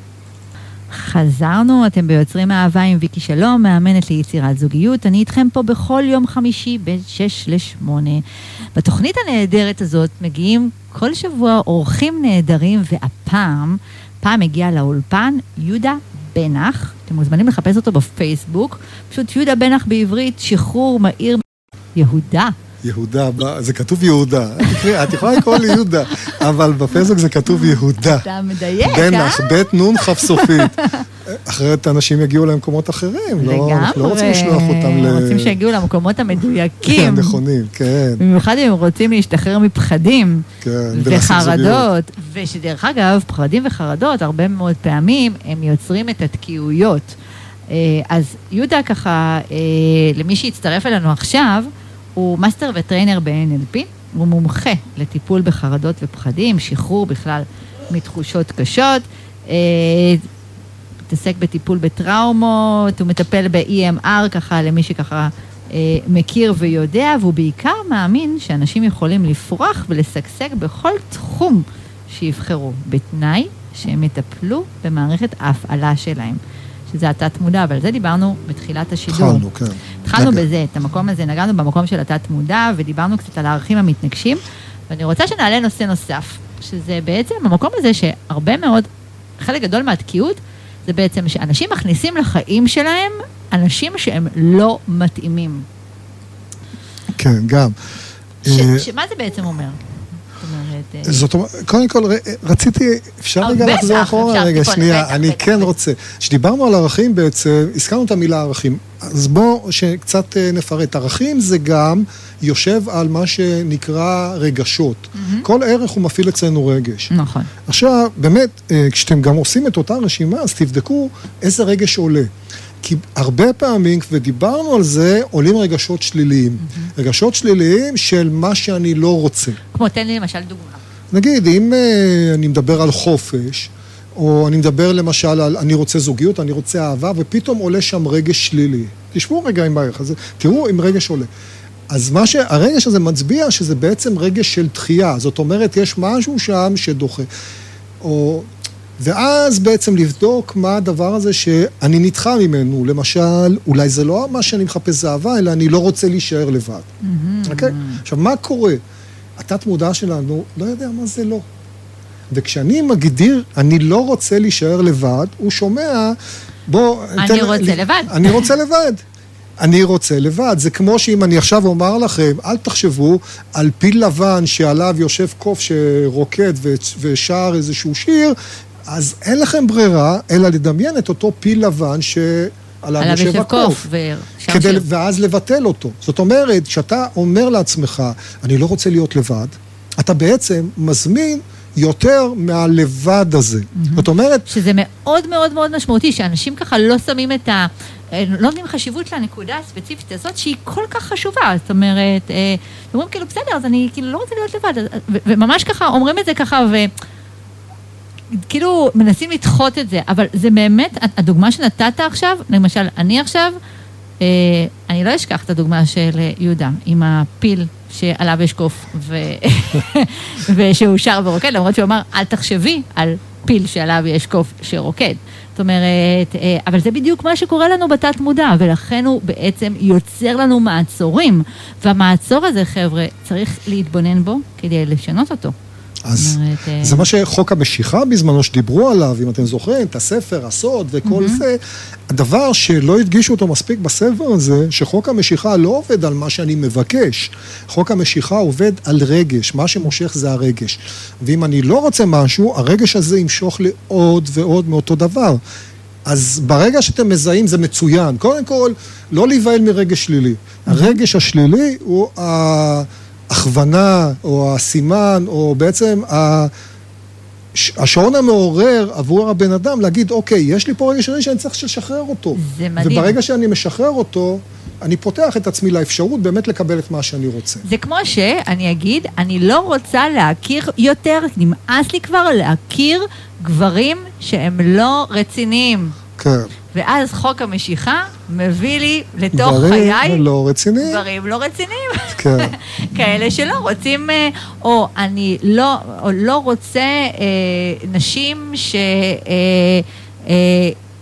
חזרנו, אתם ביוצרים אהבה עם ויקי שלום, מאמנת ליצירת זוגיות. אני איתכם פה בכל יום חמישי בין 6 ל-8. בתוכנית הנהדרת הזאת מגיעים כל שבוע אורחים נהדרים, והפעם, פעם הגיע לאולפן יהודה בנח. אתם מוזמנים לחפש אותו בפייסבוק. פשוט יהודה בנח בעברית, שחרור מהיר יהודה. יהודה, זה כתוב יהודה. את יכולה לקרוא לי יהודה, אבל בפייסבוק זה כתוב יהודה. אתה מדייק, אה? בנח, בית נון כף סופית. אחרת אנשים יגיעו למקומות אחרים. לגמרי. לא רוצים לשלוח אותם ל... רוצים שיגיעו למקומות המדויקים. הנכונים, כן. במיוחד אם הם רוצים להשתחרר מפחדים. כן, וחרדות. ושדרך אגב, פחדים וחרדות, הרבה מאוד פעמים, הם יוצרים את התקיעויות. אה, אז יהודה ככה, אה, למי שהצטרף אלינו עכשיו, הוא master ו trainer ב-NLP, הוא מומחה לטיפול בחרדות ופחדים, שחרור בכלל מתחושות קשות, אה, מתעסק בטיפול בטראומות, הוא מטפל ב-EMR ככה למי שככה אה, מכיר ויודע, והוא בעיקר מאמין שאנשים יכולים לפרוח ולשגשג בכל תחום שיבחרו, בתנאי שהם יטפלו במערכת ההפעלה שלהם. שזה התת-מודע, ועל זה דיברנו בתחילת השידור. התחלנו, כן. התחלנו בזה, את המקום הזה, נגענו במקום של התת-מודע, ודיברנו קצת על הערכים המתנגשים, ואני רוצה שנעלה נושא נוסף, שזה בעצם המקום הזה שהרבה מאוד, חלק גדול מהתקיעות, זה בעצם שאנשים מכניסים לחיים שלהם אנשים שהם לא מתאימים. כן, גם. ש, שמה זה בעצם אומר? אומרת... אה, זאת אומרת, קודם כל, רציתי, אפשר רגע לחזור אחורה? רגע, שנייה, אני כן רוצה. כשדיברנו על ערכים בעצם, הזכרנו את המילה ערכים. אז בואו שקצת אה, נפרט. ערכים זה גם יושב על מה שנקרא רגשות. כל ערך הוא מפעיל אצלנו רגש. נכון. עכשיו, באמת, אה, כשאתם גם עושים את אותה רשימה, אז תבדקו איזה רגש עולה. כי הרבה פעמים, ודיברנו על זה, עולים רגשות שליליים. Mm-hmm. רגשות שליליים של מה שאני לא רוצה. כמו, תן לי למשל דוגמה. נגיד, אם uh, אני מדבר על חופש, או אני מדבר למשל על אני רוצה זוגיות, אני רוצה אהבה, ופתאום עולה שם רגש שלילי. תשמעו רגע עם הערך הזה, תראו אם רגש עולה. אז מה שהרגש הזה מצביע שזה בעצם רגש של דחייה, זאת אומרת, יש משהו שם שדוחה. או ואז בעצם לבדוק מה הדבר הזה שאני נדחה ממנו. למשל, אולי זה לא מה שאני מחפש זה אהבה, אלא אני לא רוצה להישאר לבד. Mm-hmm. אוקיי? Okay? עכשיו, מה קורה? התת-מודע שלנו לא יודע מה זה לא. וכשאני מגדיר, אני לא רוצה להישאר לבד, הוא שומע, בוא... אני תן, רוצה לי, לבד. אני רוצה לבד. אני רוצה לבד. זה כמו שאם אני עכשיו אומר לכם, אל תחשבו על פיל לבן שעליו יושב קוף שרוקד ושר איזשהו שיר, אז אין לכם ברירה אלא לדמיין את אותו פיל לבן שעליו יושב הקוף. כדי, ואז לבטל אותו. זאת אומרת, כשאתה אומר לעצמך, אני לא רוצה להיות לבד, אתה בעצם מזמין יותר מהלבד הזה. Mm-hmm. זאת אומרת... שזה מאוד מאוד מאוד משמעותי, שאנשים ככה לא שמים את ה... לא נותנים חשיבות לנקודה הספציפית הזאת, שהיא כל כך חשובה. זאת אומרת, אה, אומרים כאילו, בסדר, אז אני כאילו לא רוצה להיות לבד. וממש ככה, אומרים את זה ככה, ו... כאילו מנסים לדחות את זה, אבל זה באמת, הדוגמה שנתת עכשיו, למשל, אני עכשיו, אה, אני לא אשכח את הדוגמה של יהודה, עם הפיל שעליו יש קוף, ו... ושהוא שר ורוקד, למרות שהוא אמר, אל תחשבי על פיל שעליו יש קוף שרוקד. זאת אומרת, אה, אבל זה בדיוק מה שקורה לנו בתת מודע, ולכן הוא בעצם יוצר לנו מעצורים, והמעצור הזה, חבר'ה, צריך להתבונן בו כדי לשנות אותו. אז אומרת, זה מה שחוק המשיכה בזמנו שדיברו עליו, אם אתם זוכרים, את הספר, הסוד וכל mm-hmm. זה, הדבר שלא הדגישו אותו מספיק בספר הזה, שחוק המשיכה לא עובד על מה שאני מבקש, חוק המשיכה עובד על רגש, מה שמושך זה הרגש. ואם אני לא רוצה משהו, הרגש הזה ימשוך לי עוד ועוד מאותו דבר. אז ברגע שאתם מזהים זה מצוין. קודם כל, לא להיבהל מרגש שלילי. הרגש השלילי הוא ההכוונה, או הסימן, או בעצם השעון המעורר עבור הבן אדם להגיד, אוקיי, יש לי פה רגש שלילי שאני צריך לשחרר אותו. זה מדהים. וברגע שאני משחרר אותו, אני פותח את עצמי לאפשרות באמת לקבל את מה שאני רוצה. זה כמו שאני אגיד, אני לא רוצה להכיר יותר, נמאס לי כבר להכיר גברים שהם לא רציניים. כן. ואז חוק המשיכה מביא לי לתוך חיי... דברים לא רציניים. דברים לא רציניים. כן. כאלה שלא רוצים, אה, או אני לא, או לא רוצה אה, נשים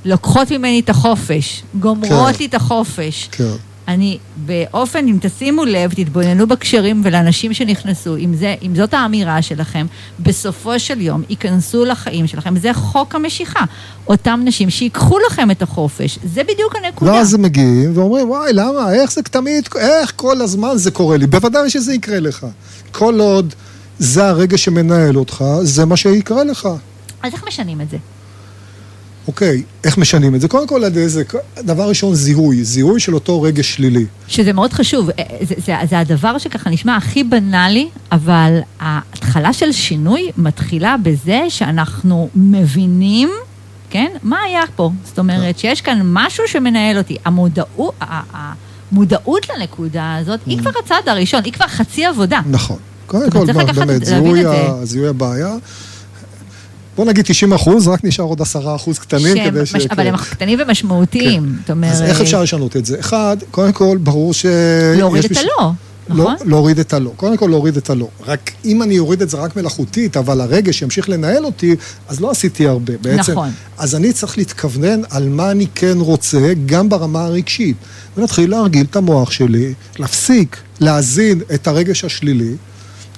שלוקחות אה, ממני את החופש, גומרות כן. לי את החופש. כן. אני באופן, אם תשימו לב, תתבוננו בקשרים ולאנשים שנכנסו, אם, זה, אם זאת האמירה שלכם, בסופו של יום ייכנסו לחיים שלכם, זה חוק המשיכה. אותם נשים שיקחו לכם את החופש, זה בדיוק הנקודה. ואז הם מגיעים ואומרים, וואי, למה, איך זה תמיד, איך כל הזמן זה קורה לי? בוודאי שזה יקרה לך. כל עוד זה הרגע שמנהל אותך, זה מה שיקרה לך. אז איך משנים את זה? אוקיי, איך משנים את זה? קודם כל, זה דבר ראשון, זיהוי, זיהוי של אותו רגש שלילי. שזה מאוד חשוב, אה, זה, זה, זה הדבר שככה נשמע הכי בנאלי, אבל ההתחלה של שינוי מתחילה בזה שאנחנו מבינים, כן, מה היה פה. זאת אומרת, כן. שיש כאן משהו שמנהל אותי. המודעות, המודעות לנקודה הזאת, היא mm. כבר הצעד הראשון, היא כבר חצי עבודה. נכון. קודם כל, באמת, זיהוי הבעיה. בוא נגיד 90 אחוז, רק נשאר עוד 10 אחוז קטנים שם, כדי ש... מש... אבל הם קטנים ומשמעותיים, כן. זאת אומרת... אז איך אפשר לשנות את זה? אחד, קודם כל, ברור ש... להוריד את הלא. לא, נכון? לא, להוריד את הלא. קודם כל להוריד את הלא. רק אם אני אוריד את זה רק מלאכותית, אבל הרגש ימשיך לנהל אותי, אז לא עשיתי הרבה. בעצם, נכון. אז אני צריך להתכוונן על מה אני כן רוצה, גם ברמה הרגשית. ונתחיל להרגיל את המוח שלי, להפסיק, להזין את הרגש השלילי.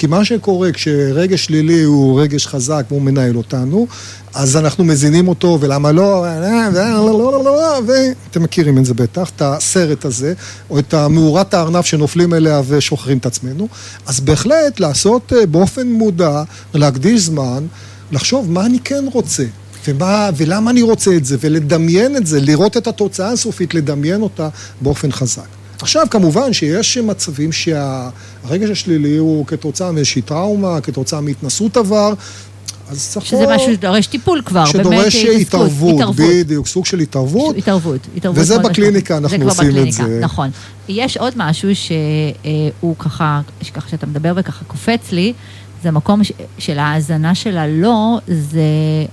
כי מה שקורה כשרגש שלילי הוא רגש חזק והוא מנהל אותנו, אז אנחנו מזינים אותו, ולמה לא, ואתם מכירים את זה בטח, את הסרט הזה, או את מאורת הארנב שנופלים אליה ושוחררים את עצמנו. אז בהחלט לעשות באופן מודע, להקדיש זמן, לחשוב מה אני כן רוצה. ומה, ולמה אני רוצה את זה, ולדמיין את זה, לראות את התוצאה הסופית, לדמיין אותה באופן חזק. עכשיו, כמובן שיש מצבים שהרגש השלילי הוא כתוצאה מאיזושהי טראומה, כתוצאה מהתנסות עבר, אז צריך שזה פה... משהו שדורש טיפול כבר, באמת שדורש התערבות, התערבות, בדיוק, סוג של התערבות. התערבות, התערבות. וזה בקליניקה, אנחנו זה עושים בקליניקה, את זה. נכון. יש עוד משהו שהוא ככה, ככה שאתה מדבר וככה קופץ לי, זה המקום של ההאזנה של הלא, זה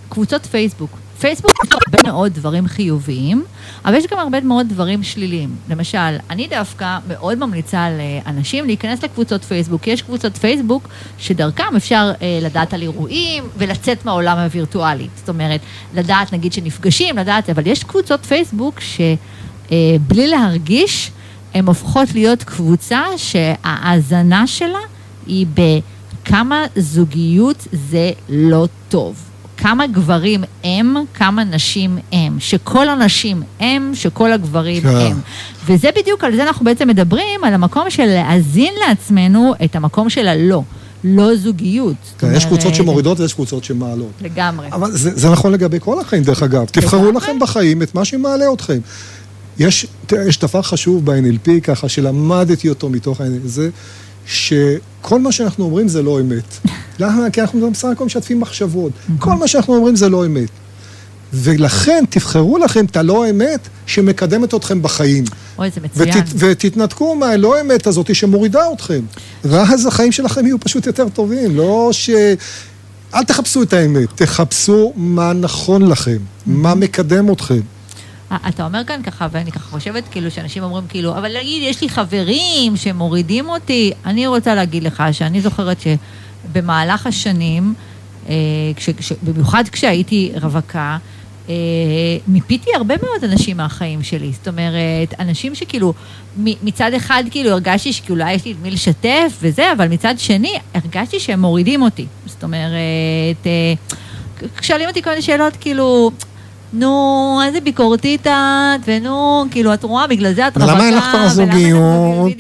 קבוצות פייסבוק. פייסבוק יש הרבה מאוד דברים חיוביים, אבל יש גם הרבה מאוד דברים שליליים. למשל, אני דווקא מאוד ממליצה לאנשים להיכנס לקבוצות פייסבוק. יש קבוצות פייסבוק שדרכם אפשר אה, לדעת על אירועים ולצאת מהעולם הווירטואלי. זאת אומרת, לדעת נגיד שנפגשים, לדעת, אבל יש קבוצות פייסבוק שבלי אה, להרגיש, הן הופכות להיות קבוצה שההאזנה שלה היא בכמה זוגיות זה לא טוב. כמה גברים הם, כמה נשים הם. שכל הנשים הם, שכל הגברים כן. הם. וזה בדיוק, על זה אנחנו בעצם מדברים, על המקום של להאזין לעצמנו את המקום של הלא. לא זוגיות. כן, יש קבוצות שמורידות ויש קבוצות שמעלות. לגמרי. אבל זה, זה נכון לגבי כל החיים, דרך אגב. תבחרו לכם בחיים את מה שמעלה אתכם. יש, יש דבר חשוב ב-NLP, ככה, שלמדתי אותו מתוך ה-NLP, זה שכל מה שאנחנו אומרים זה לא אמת. למה? כי אנחנו בסך הכל משתפים מחשבות. כל מה שאנחנו אומרים זה לא אמת. ולכן תבחרו לכם את הלא אמת שמקדמת אתכם בחיים. אוי, זה מצוין. ות, ותתנתקו מהלא אמת הזאת שמורידה אתכם. ואז החיים שלכם יהיו פשוט יותר טובים, לא ש... אל תחפשו את האמת, תחפשו מה נכון לכם, מה מקדם אתכם. אתה אומר כאן ככה, ואני ככה חושבת כאילו שאנשים אומרים כאילו, אבל נגיד, יש לי חברים שמורידים אותי. אני רוצה להגיד לך שאני זוכרת שבמהלך השנים, אה, כש, כש, במיוחד כשהייתי רווקה, אה, מיפיתי הרבה מאוד אנשים מהחיים שלי. זאת אומרת, אנשים שכאילו, מצד אחד כאילו הרגשתי שכאילו יש לי את מי לשתף וזה, אבל מצד שני הרגשתי שהם מורידים אותי. זאת אומרת, אה, שואלים אותי כל מיני שאלות כאילו... נו, איזה ביקורתית את, ונו, כאילו, את רואה, בגלל זה את רווקה. ולמה אין לך כבר זוגיות,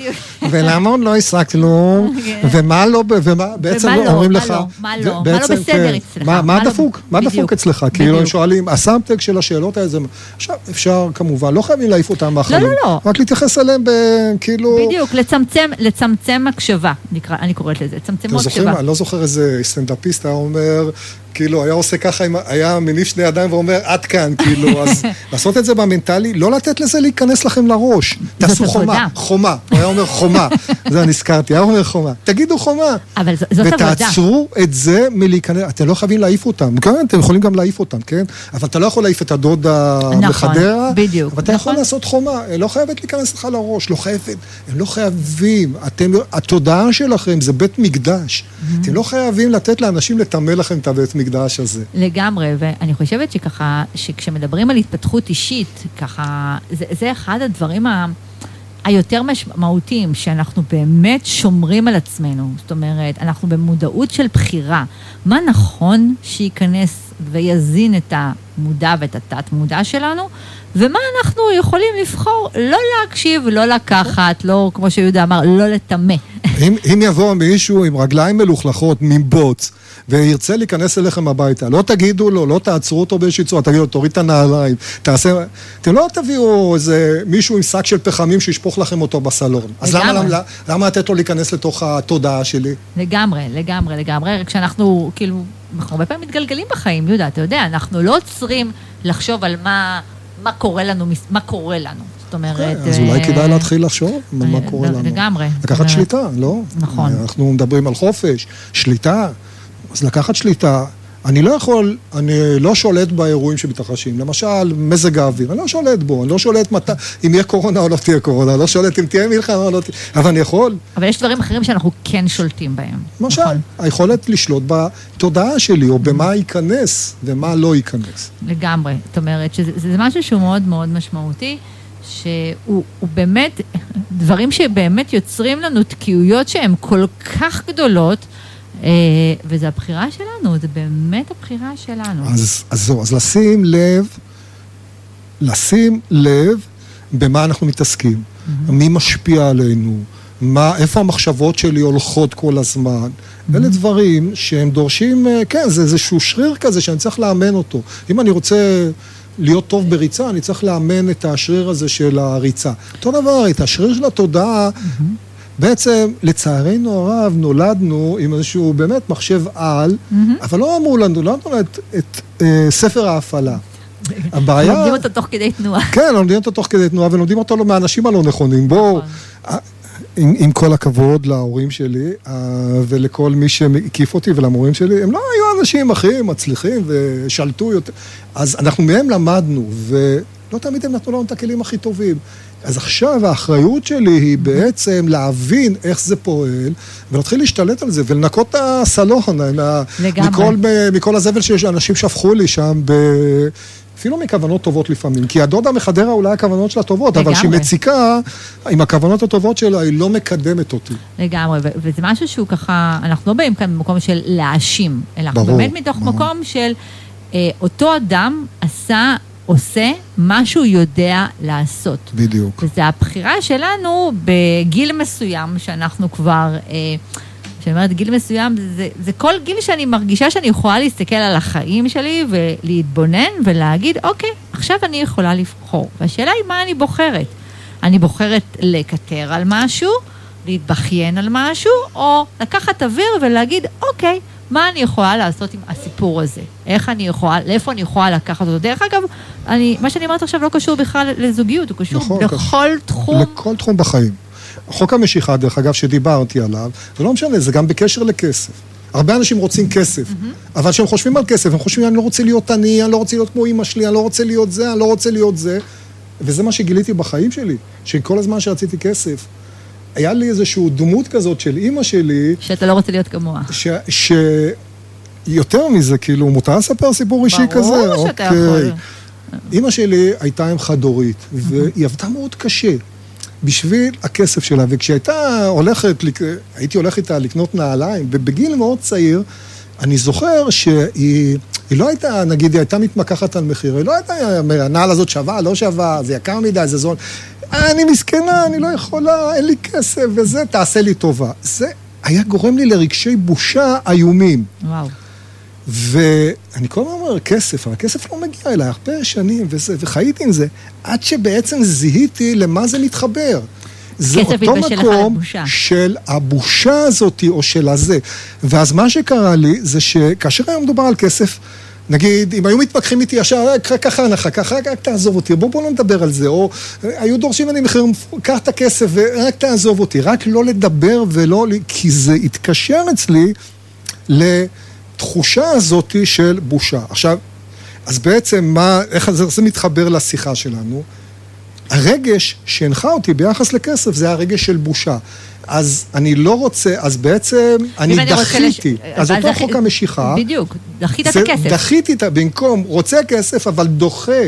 ולמה עוד לא השגת כלום, כן. ומה לא, ומה בעצם לא, אומרים לך... מה לא, מה לא, לא בסדר כן. אצלך. מה לא- דפוק? מה דפוק אצלך? כאילו, הם שואלים, הסאמטק של השאלות האלה. עכשיו, אפשר כמובן, לא חייבים להעיף אותם מהחיים. לא, לא, לא. רק להתייחס אליהם כאילו... בדיוק, לצמצם הקשבה, אני קוראת לזה, צמצמו הקשבה. אני לא זוכר איזה סטנדאפיסט היה אומר... כאילו, היה עושה ככה, היה מניף שני ידיים ואומר, עד כאן, כאילו, אז לעשות את זה במנטלי, לא לתת לזה להיכנס לכם לראש. תעשו חומה, חומה. הוא היה אומר חומה, זה נזכרתי, היה אומר חומה. תגידו חומה. אבל זאת עבודה. ותעצרו את זה מלהיכנס, אתם לא חייבים להעיף אותם. כן, אתם יכולים גם להעיף אותם, כן? אבל אתה לא יכול להעיף את הדוד בחדרה. נכון, בדיוק. אבל אתה יכול נכון. לעשות חומה, לא חייבת להיכנס לך לראש, לא חייבת. הם לא חייבים. אתם, התודעה שלכם זה בית מקדש. אתם לא חייבים לתת לאנשים לטמא לכם את הבית מקדש הזה. לגמרי, ואני חושבת שככה, שכשמדברים על התפתחות אישית, ככה, זה, זה אחד הדברים ה... היותר משמעותיים, שאנחנו באמת שומרים על עצמנו. זאת אומרת, אנחנו במודעות של בחירה. מה נכון שייכנס ויזין את המודע ואת התת-מודע שלנו, ומה אנחנו יכולים לבחור לא להקשיב, לא לקחת, לא, כמו שיהודה אמר, לא לטמא. אם, אם יבוא מישהו עם רגליים מלוכלכות מבוץ, וירצה להיכנס אליכם הביתה, לא תגידו לו, לא תעצרו אותו באיזושהי צורה, תגידו לו, תוריד את הנעליים, תעשה... אתם לא תביאו איזה מישהו עם שק של פחמים שישפוך לכם אותו בסלון. אז למה, למה, למה לתת לו להיכנס לתוך התודעה שלי? לגמרי, לגמרי, לגמרי. כשאנחנו, כאילו, אנחנו הרבה פעמים מתגלגלים בחיים, יהודה, אתה יודע, אנחנו לא עוצרים לחשוב על מה, מה קורה לנו, מה קורה לנו. זאת אומרת... Okay, אז אולי כדאי להתחיל לחשוב מה קורה לנו. לגמרי. לקחת שליטה, לא? נכון. אנחנו מדברים על חופש, שליטה. אז לקחת שליטה, אני לא יכול, אני לא שולט באירועים שמתרחשים. למשל, מזג האוויר, אני לא שולט בו, אני לא שולט מת... אם יהיה קורונה או לא תהיה קורונה, אני לא שולט אם תהיה מלחמה או לא תהיה... אבל אני יכול... אבל יש דברים אחרים שאנחנו כן שולטים בהם. למשל, נכון. היכולת לשלוט בתודעה שלי, או במה ייכנס ומה לא ייכנס. לגמרי. זאת אומרת, שזה משהו שהוא מאוד מאוד משמעותי. שהוא באמת, דברים שבאמת יוצרים לנו תקיעויות שהן כל כך גדולות, אה, וזו הבחירה שלנו, זה באמת הבחירה שלנו. אז, אז זהו, אז לשים לב, לשים לב במה אנחנו מתעסקים, mm-hmm. מי משפיע עלינו, מה, איפה המחשבות שלי הולכות כל הזמן. Mm-hmm. אלה דברים שהם דורשים, אה, כן, זה איזשהו שריר כזה שאני צריך לאמן אותו. אם אני רוצה להיות טוב בריצה, אני צריך לאמן את השריר הזה של הריצה. אותו דבר, את השריר של התודעה, mm-hmm. בעצם, לצערנו הרב, נולדנו עם איזשהו באמת מחשב על, mm-hmm. אבל לא אמרו לנו, לא אמרו לנו את, את אה, ספר ההפעלה. הבעיה... לומדים אותו תוך כדי תנועה. כן, לומדים אותו תוך כדי תנועה, ולומדים אותו מהאנשים הלא נכונים. בואו, נכון. עם, עם כל הכבוד להורים שלי, uh, ולכל מי שהקיף אותי ולמורים שלי, הם לא היו אנשים הכי מצליחים ושלטו יותר. אז אנחנו מהם למדנו, ולא תמיד הם נתנו לנו את הכלים הכי טובים. אז עכשיו האחריות שלי היא בעצם להבין איך זה פועל, ולהתחיל להשתלט על זה, ולנקות את הסלון. לגמרי. מכל, מכל הזבל שיש, אנשים שפכו לי שם, ב... אפילו מכוונות טובות לפעמים. כי הדודה מחדרה אולי הכוונות שלה טובות, לגמרי. אבל כשהיא מציקה, עם הכוונות הטובות שלה, היא לא מקדמת אותי. לגמרי, וזה משהו שהוא ככה, אנחנו לא באים כאן במקום של להאשים, אלא אנחנו באמת מתוך ברור. מקום של אה, אותו אדם עשה עושה מה שהוא יודע לעשות. בדיוק. וזו הבחירה שלנו בגיל מסוים, שאנחנו כבר, אה, כשאני אומרת גיל מסוים, זה, זה כל גיל שאני מרגישה שאני יכולה להסתכל על החיים שלי ולהתבונן ולהגיד, אוקיי, עכשיו אני יכולה לבחור. והשאלה היא מה אני בוחרת. אני בוחרת לקטר על משהו, להתבכיין על משהו, או לקחת אוויר ולהגיד, אוקיי, מה אני יכולה לעשות עם הסיפור הזה? איך אני יכולה, לאיפה אני יכולה לקחת אותו? דרך אגב, אני, מה שאני אומרת עכשיו לא קשור בכלל לזוגיות, הוא קשור נכון, לכל קשור, תחום. לכל תחום בחיים. חוק המשיכה, דרך אגב, שדיברתי עליו, זה לא משנה, זה גם בקשר לכסף. הרבה אנשים רוצים כסף, mm-hmm. אבל כשהם חושבים על כסף, הם חושבים, אני לא רוצה להיות עני, אני לא רוצה להיות כמו אימא שלי, אני לא רוצה להיות זה, אני לא רוצה להיות זה. וזה מה שגיליתי בחיים שלי, שכל הזמן שרציתי כסף, היה לי איזושהי דמות כזאת של אימא שלי. שאתה לא רוצה להיות כמוה. ש... ש... יותר מזה, כאילו, מותר לספר סיפור אישי כזה? ברור שאתה אוקיי. יכול. אימא שלי הייתה אם חד-הורית, והיא עבדה מאוד קשה בשביל הכסף שלה, וכשהייתה הולכת, הייתי הולך איתה לקנות נעליים, ובגיל מאוד צעיר, אני זוכר שהיא... היא לא הייתה, נגיד, היא הייתה מתמקחת על מחיר, היא לא הייתה, הנעל הזאת שווה, לא שווה, זה יקר מדי, זה זול. אני מסכנה, אני לא יכולה, אין לי כסף וזה, תעשה לי טובה. זה היה גורם לי לרגשי בושה איומים. וואו. ואני כל הזמן אומר, כסף, אבל הכסף לא מגיע אליי הרבה שנים וזה, וחייתי עם זה, עד שבעצם זיהיתי למה זה מתחבר. זה אותו מקום של הבושה הזאת או של הזה. ואז מה שקרה לי זה שכאשר היום מדובר על כסף, נגיד, אם היו מתווכחים איתי ישר, ככה הנחה, ככה, רק תעזוב אותי, בוא, בוא לא נדבר על זה, או היו דורשים ממני מחיר, קח את הכסף ורק תעזוב אותי, רק לא לדבר ולא, כי זה התקשר אצלי לתחושה הזאת של בושה. עכשיו, אז בעצם מה, איך זה, זה מתחבר לשיחה שלנו? הרגש שהנחה אותי ביחס לכסף זה הרגש של בושה. אז אני לא רוצה, אז בעצם אני דחיתי. לש... אז אותו דח... חוק המשיכה. בדיוק, דחית את הכסף. דחיתי את, במקום רוצה כסף, אבל דוחה.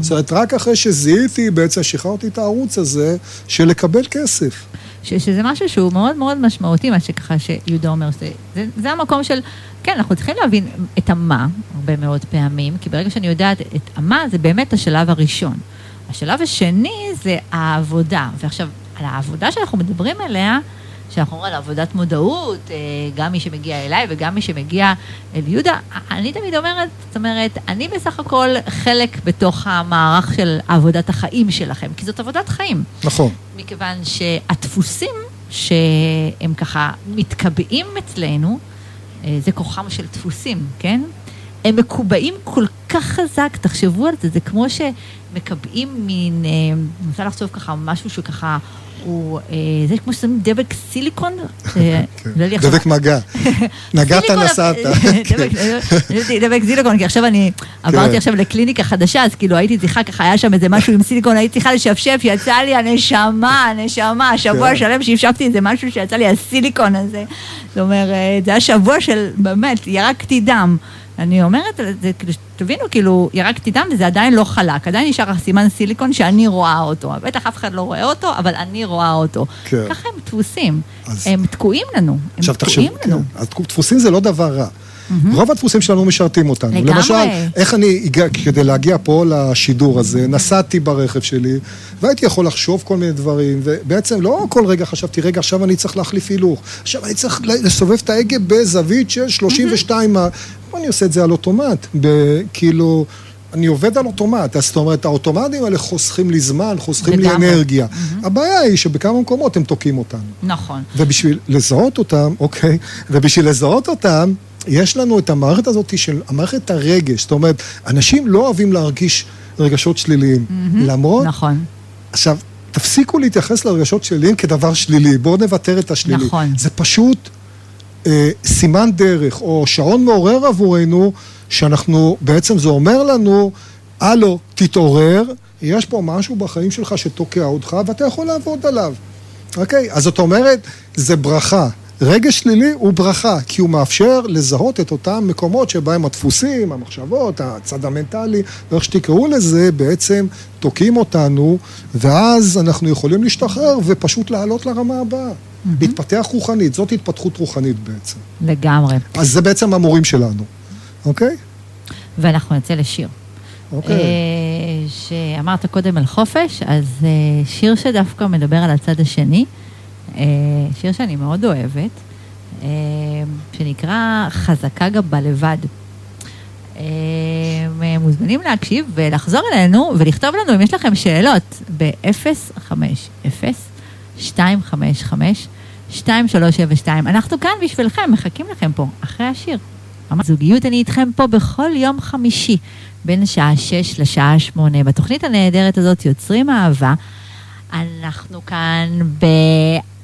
זאת אומרת, רק אחרי שזיהיתי, בעצם שחררתי את הערוץ הזה של לקבל כסף. ש, שזה משהו שהוא מאוד מאוד משמעותי, מה שככה שיהודה אומר, זה, זה, זה המקום של, כן, אנחנו צריכים להבין את המה, הרבה מאוד פעמים, כי ברגע שאני יודעת את המה, זה באמת השלב הראשון. השלב השני זה העבודה. ועכשיו, על העבודה שאנחנו מדברים עליה, שאנחנו אומרים על עבודת מודעות, אה, גם מי שמגיע אליי וגם מי שמגיע אל יהודה, אני תמיד אומרת, זאת אומרת, אני בסך הכל חלק בתוך המערך של עבודת החיים שלכם, כי זאת עבודת חיים. נכון. מכיוון שהדפוסים שהם ככה מתקבעים אצלנו, זה כוחם של דפוסים, כן? הם מקובעים כל כך חזק, תחשבו על זה, זה כמו שמקבעים מין, אה, אני רוצה לחשוב ככה, משהו שככה הוא, אה, זה כמו ששמים דבק סיליקון. אה, כן. דבק מגע. נגעת, נסעת. דבק סיליקון, כי עכשיו אני עברתי כן. עכשיו לקליניקה חדשה, אז כאילו הייתי צריכה, ככה היה שם איזה משהו עם סיליקון, הייתי צריכה לשפשף, יצא לי הנשמה, הנשמה, שבוע כן. שלם שהפשפתי איזה משהו שיצא לי הסיליקון הזה. זאת אומרת, זה היה שבוע של, באמת, ירקתי דם. אני אומרת, זה, כאילו, תבינו, כאילו, ירקתי דם וזה עדיין לא חלק, עדיין נשאר סימן סיליקון שאני רואה אותו. בטח אף אחד לא רואה אותו, אבל אני רואה אותו. כן. ככה הם דפוסים. אז... הם תקועים לנו. הם תקועים תחשב, לנו. כן. דפוסים זה לא דבר רע. Mm-hmm. רוב הדפוסים שלנו משרתים אותנו. לגמרי. למשל, איך אני, הגע, כדי להגיע פה לשידור הזה, נסעתי ברכב שלי, והייתי יכול לחשוב כל מיני דברים, ובעצם לא כל רגע חשבתי, רגע, עכשיו אני צריך להחליף הילוך, עכשיו אני צריך לסובב את ההגה בזווית של 32 mm-hmm. אני עושה את זה על אוטומט, כאילו... אני עובד על אוטומט, אז זאת אומרת, האוטומטים האלה חוסכים לי זמן, חוסכים לי אנרגיה. Mm-hmm. הבעיה היא שבכמה מקומות הם תוקעים אותנו. נכון. ובשביל לזהות אותם, אוקיי, ובשביל לזהות אותם, יש לנו את המערכת הזאת של המערכת הרגש. זאת אומרת, אנשים לא אוהבים להרגיש רגשות שליליים. Mm-hmm. למרות... נכון. עכשיו, תפסיקו להתייחס לרגשות שליליים כדבר שלילי, בואו נוותר את השלילי. נכון. זה פשוט אה, סימן דרך, או שעון מעורר עבורנו, שאנחנו, בעצם זה אומר לנו, הלו, תתעורר, יש פה משהו בחיים שלך שתוקע אותך, ואתה יכול לעבוד עליו. אוקיי? אז זאת אומרת, זה ברכה. רגש שלילי הוא ברכה, כי הוא מאפשר לזהות את אותם מקומות שבהם הדפוסים, המחשבות, הצד המנטלי, ואיך שתקראו לזה, בעצם תוקעים אותנו, ואז אנחנו יכולים להשתחרר ופשוט לעלות לרמה הבאה. Mm-hmm. להתפתח רוחנית, זאת התפתחות רוחנית בעצם. לגמרי. אז זה בעצם המורים שלנו, אוקיי? ואנחנו נצא לשיר. אוקיי. אה, שאמרת קודם על חופש, אז אה, שיר שדווקא מדבר על הצד השני. אה, שיר שאני מאוד אוהבת, אה, שנקרא חזקה גבה לבד. אה, מוזמנים להקשיב ולחזור אלינו ולכתוב לנו אם יש לכם שאלות ב-050-255-2372. אנחנו כאן בשבילכם, מחכים לכם פה, אחרי השיר. זוגיות אני איתכם פה בכל יום חמישי, בין השעה 6 לשעה 8. בתוכנית הנהדרת הזאת יוצרים אהבה. אנחנו כאן ב...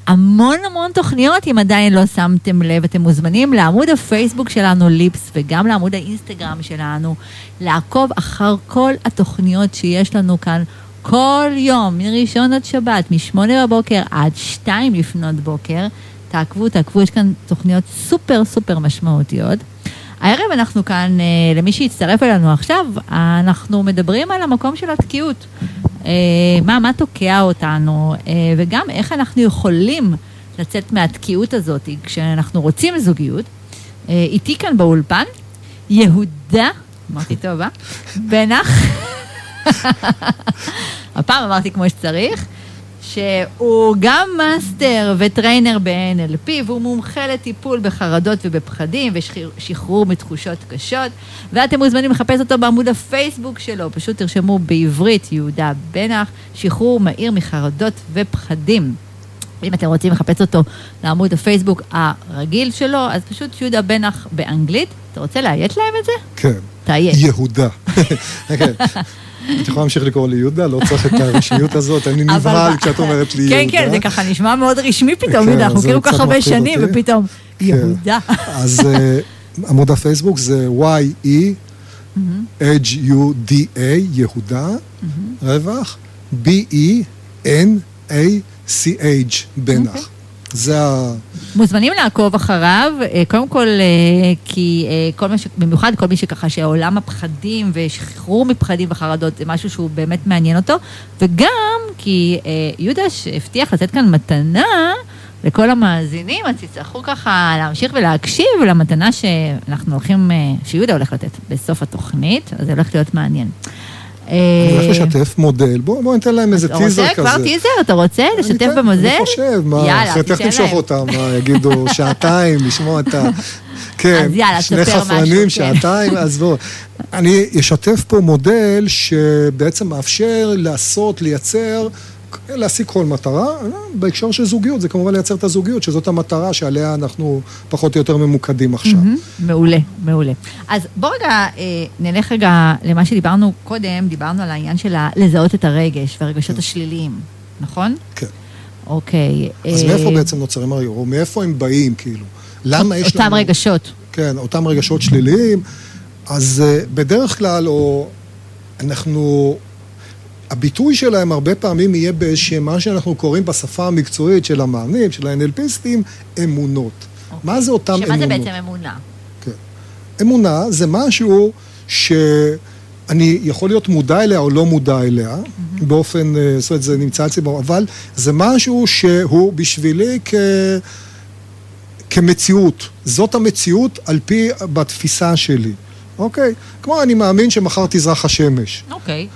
המון המון תוכניות, אם עדיין לא שמתם לב, אתם מוזמנים לעמוד הפייסבוק שלנו, ליפס, וגם לעמוד האינסטגרם שלנו, לעקוב אחר כל התוכניות שיש לנו כאן כל יום, מראשון עד שבת, משמונה בבוקר עד שתיים לפנות בוקר. תעקבו, תעקבו, יש כאן תוכניות סופר סופר משמעותיות. הערב אנחנו כאן, אה, למי שהצטרף אלינו עכשיו, אנחנו מדברים על המקום של התקיעות. אה, מה, מה תוקע אותנו, אה, וגם איך אנחנו יכולים לצאת מהתקיעות הזאת כשאנחנו רוצים זוגיות. איתי כאן באולפן, יהודה, אמרתי טוב, אה? בנח. הפעם אמרתי כמו שצריך. שהוא גם master ו trainer ב-NLP, והוא מומחה לטיפול בחרדות ובפחדים ושחרור מתחושות קשות. ואתם מוזמנים לחפש אותו בעמוד הפייסבוק שלו, פשוט תרשמו בעברית יהודה בנח, שחרור מהיר מחרדות ופחדים. אם אתם רוצים לחפש אותו לעמוד הפייסבוק הרגיל שלו, אז פשוט יהודה בנח באנגלית. אתה רוצה לאיית להם את זה? כן. תאיית. יהודה. כן. את יכולה להמשיך לקרוא לי יהודה, לא צריך את הרשמיות הזאת, אני נבהל כשאת אומרת לי יהודה. כן, כן, זה ככה נשמע מאוד רשמי פתאום, יהודה, אנחנו כאילו ככה הרבה שנים, ופתאום יהודה. אז עמוד הפייסבוק זה Y-E-H-U-D-A, יהודה, רווח, B-E-N-A-C-H, בנח. זה ה... מוזמנים לעקוב אחריו, אה, קודם כל, אה, כי אה, כל מה ש... במיוחד כל מי שככה שעולם הפחדים ושחרור מפחדים וחרדות זה משהו שהוא באמת מעניין אותו, וגם כי יהודה הבטיח לתת כאן מתנה לכל המאזינים, אז תצטרכו ככה להמשיך ולהקשיב למתנה שאנחנו הולכים, שיהודה הולך לתת בסוף התוכנית, אז זה הולך להיות מעניין. אני הולך לשתף מודל, בואו ניתן להם איזה טיזר כזה. אתה רוצה כבר טיזר? אתה רוצה לשתף במודל? אני חושב, מה, אחרי תכף נמשוך אותם, מה, יגידו שעתיים, לשמוע את ה... כן, שני חפרנים, כן. שעתיים, אז בואו. אני אשתף פה מודל שבעצם מאפשר לעשות, לייצר להשיג כל מטרה, בהקשר של זוגיות, זה כמובן לייצר את הזוגיות, שזאת המטרה שעליה אנחנו פחות או יותר ממוקדים עכשיו. מעולה, מעולה. אז בוא רגע אה, נלך רגע למה שדיברנו קודם, דיברנו על העניין של לזהות את הרגש והרגשות השליליים, נכון? כן. אוקיי. אז מאיפה אה, בעצם נוצרים הרגשות? או מאיפה הם באים, כאילו? למה יש לנו... אותם רגשות. כן, אותם רגשות שליליים. אז אה, בדרך כלל, או אנחנו הביטוי שלהם הרבה פעמים יהיה מה שאנחנו קוראים בשפה המקצועית של המאמנים, של ה-NLPיסטים, אמונות. Okay. אוקיי. מה זה אותם שמה אמונות? שמה זה בעצם אמונה? כן. אמונה זה משהו שאני יכול להיות מודע אליה או לא מודע אליה, mm-hmm. באופן, אה, זאת אומרת, זה נמצא אצלי, אבל זה משהו שהוא בשבילי כ... כמציאות. זאת המציאות על פי, בתפיסה שלי. אוקיי? כמו אני מאמין שמחר תזרח השמש. אוקיי.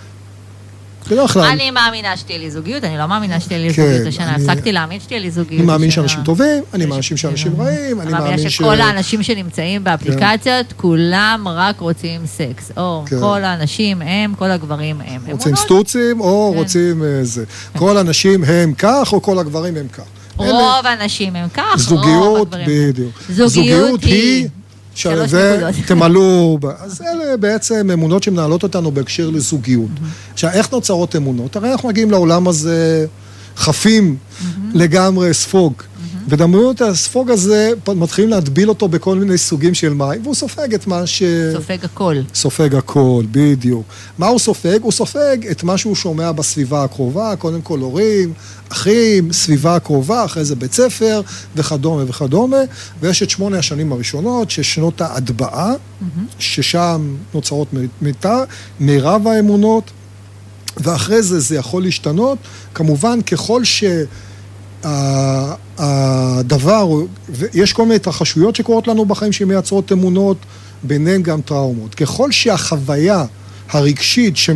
בדרך כלל. אני מאמינה שתהיה לי זוגיות, אני לא מאמינה שתהיה לי זוגיות כן, השנה, הפסקתי להאמין שתהיה לי זוגיות. אני מאמין שאנשים טובים, אני מאמין שאנשים רעים, אני מאמין ש... שכל האנשים שנמצאים באפליקציות, כולם רק רוצים סקס. או כן. כל האנשים הם, כל הגברים הם. רוצים סטוצים, או כן. רוצים אה, זה. כל האנשים הם כך, או כל הגברים הם כך. רוב האנשים הם כך, רוב הגברים הם כך. בדיוק. זוגיות היא... שלוש נקודות. תמלאו, אז אלה בעצם אמונות שמנהלות אותנו בהקשר לזוגיות. עכשיו, איך נוצרות אמונות? הרי אנחנו מגיעים לעולם הזה חפים לגמרי ספוג. ודמיינו את הספוג הזה, מתחילים להטביל אותו בכל מיני סוגים של מים, והוא סופג את מה ש... סופג הכל. סופג הכל, בדיוק. מה הוא סופג? הוא סופג את מה שהוא שומע בסביבה הקרובה, קודם כל הורים, אחים, סביבה הקרובה, אחרי זה בית ספר, וכדומה וכדומה. ויש את שמונה השנים הראשונות, ששנות ההטבעה, mm-hmm. ששם נוצרות מיטה, מירב האמונות, ואחרי זה זה יכול להשתנות. כמובן, ככל ש... הדבר, יש כל מיני התרחשויות שקורות לנו בחיים שמייצרות אמונות, ביניהן גם טראומות. ככל שהחוויה הרגשית ש...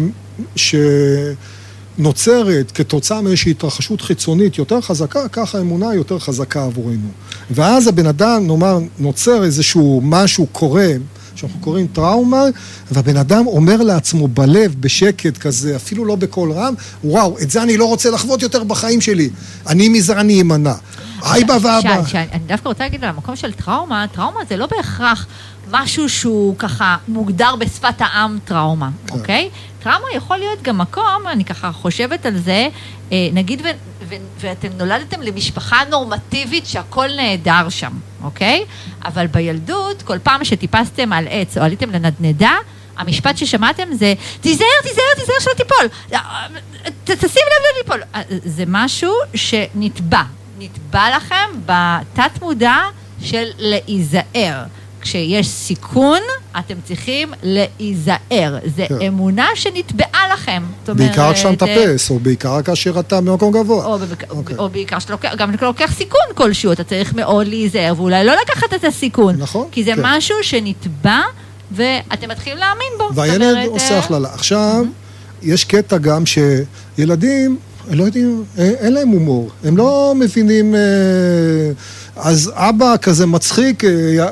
שנוצרת כתוצאה מאיזושהי התרחשות חיצונית יותר חזקה, ככה האמונה יותר חזקה עבורנו. ואז הבן אדם, נאמר, נוצר איזשהו משהו קורה, שאנחנו קוראים טראומה, והבן אדם אומר לעצמו בלב, בשקט כזה, אפילו לא בקול רם, וואו, את זה אני לא רוצה לחוות יותר בחיים שלי. אני מזה אני אמנע. היי בא ואבא. אני דווקא רוצה להגיד, במקום של טראומה, טראומה זה לא בהכרח משהו שהוא ככה מוגדר בשפת העם טראומה, כן. אוקיי? טראומה יכול להיות גם מקום, אני ככה חושבת על זה, אה, נגיד, ו, ו, ואתם נולדתם למשפחה נורמטיבית שהכל נהדר שם, אוקיי? אבל בילדות, כל פעם שטיפסתם על עץ או עליתם לנדנדה, המשפט ששמעתם זה, תיזהר, תיזהר, תיזהר שלא תיפול, תשים לב לא ליפול. אה, זה משהו שנתבע, נתבע לכם בתת מודע של להיזהר. כשיש סיכון, אתם צריכים להיזהר. זה כן. אמונה שנתבעה לכם. בעיקר כשאתה מטפס, או בעיקר כאשר אתה במקום גבוה. או, בבק... אוקיי. או בעיקר כשאתה לוקח, גם כשאתה לוקח סיכון כלשהו, אתה צריך מאוד להיזהר, ואולי לא לקחת את הסיכון. נכון. כי זה כן. משהו שנתבע, ואתם מתחילים להאמין בו. והילד אומרת, עושה הכללה. עכשיו, mm-hmm. יש קטע גם שילדים... לא יודעים, אין להם הומור, הם לא מבינים... אה, אז אבא כזה מצחיק, אה,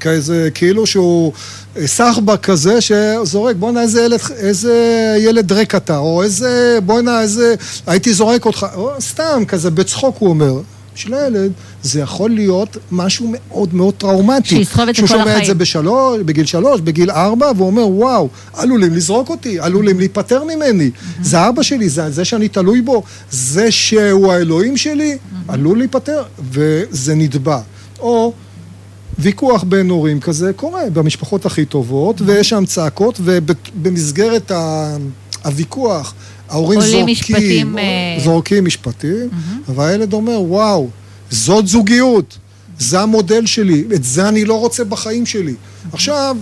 כזה כאילו שהוא אה, סחבק כזה שזורק, בואנה איזה ילד, איזה ילד ריק אתה, או איזה, בואנה איזה, הייתי זורק אותך, או סתם כזה בצחוק הוא אומר. של הילד, זה יכול להיות משהו מאוד מאוד טראומטי. שיסחוב את זה כל החיים. שהוא שומע את זה בשלוש, בגיל שלוש, בגיל ארבע, ואומר, וואו, עלולים לזרוק אותי, עלולים להיפטר ממני. Mm-hmm. זה אבא שלי, זה זה שאני תלוי בו, זה שהוא האלוהים שלי, mm-hmm. עלול להיפטר, וזה נתבע. או... ויכוח בין הורים כזה קורה במשפחות הכי טובות, mm-hmm. ויש שם צעקות, ובמסגרת הוויכוח ההורים זורקים, משפטים, אה, זורקים משפטים, mm-hmm. והילד אומר, וואו, זאת זוגיות, זה המודל שלי, את זה אני לא רוצה בחיים שלי. Mm-hmm. עכשיו,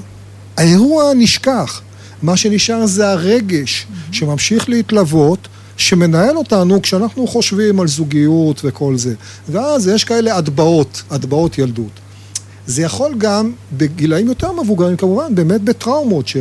האירוע נשכח, מה שנשאר זה הרגש mm-hmm. שממשיך להתלוות, שמנהל אותנו כשאנחנו חושבים על זוגיות וכל זה. ואז יש כאלה הטבעות, הטבעות ילדות. זה יכול גם, בגילאים יותר מבוגרים כמובן, באמת בטראומות, ש...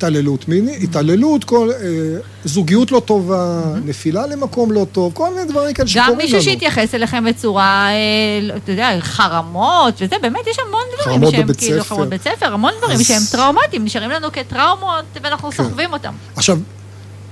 התעללות מיני, התעללות, כל, אה, זוגיות לא טובה, נפילה למקום לא טוב, כל מיני דברים כאלה שקורים לנו. גם מישהו שהתייחס אליכם בצורה, אה, אתה יודע, חרמות, וזה, באמת יש המון דברים שהם כאילו, חרמות בבית ספר, המון דברים אז... שהם טראומטיים, נשארים לנו כטראומות, ואנחנו כן. סוחבים אותם. עכשיו,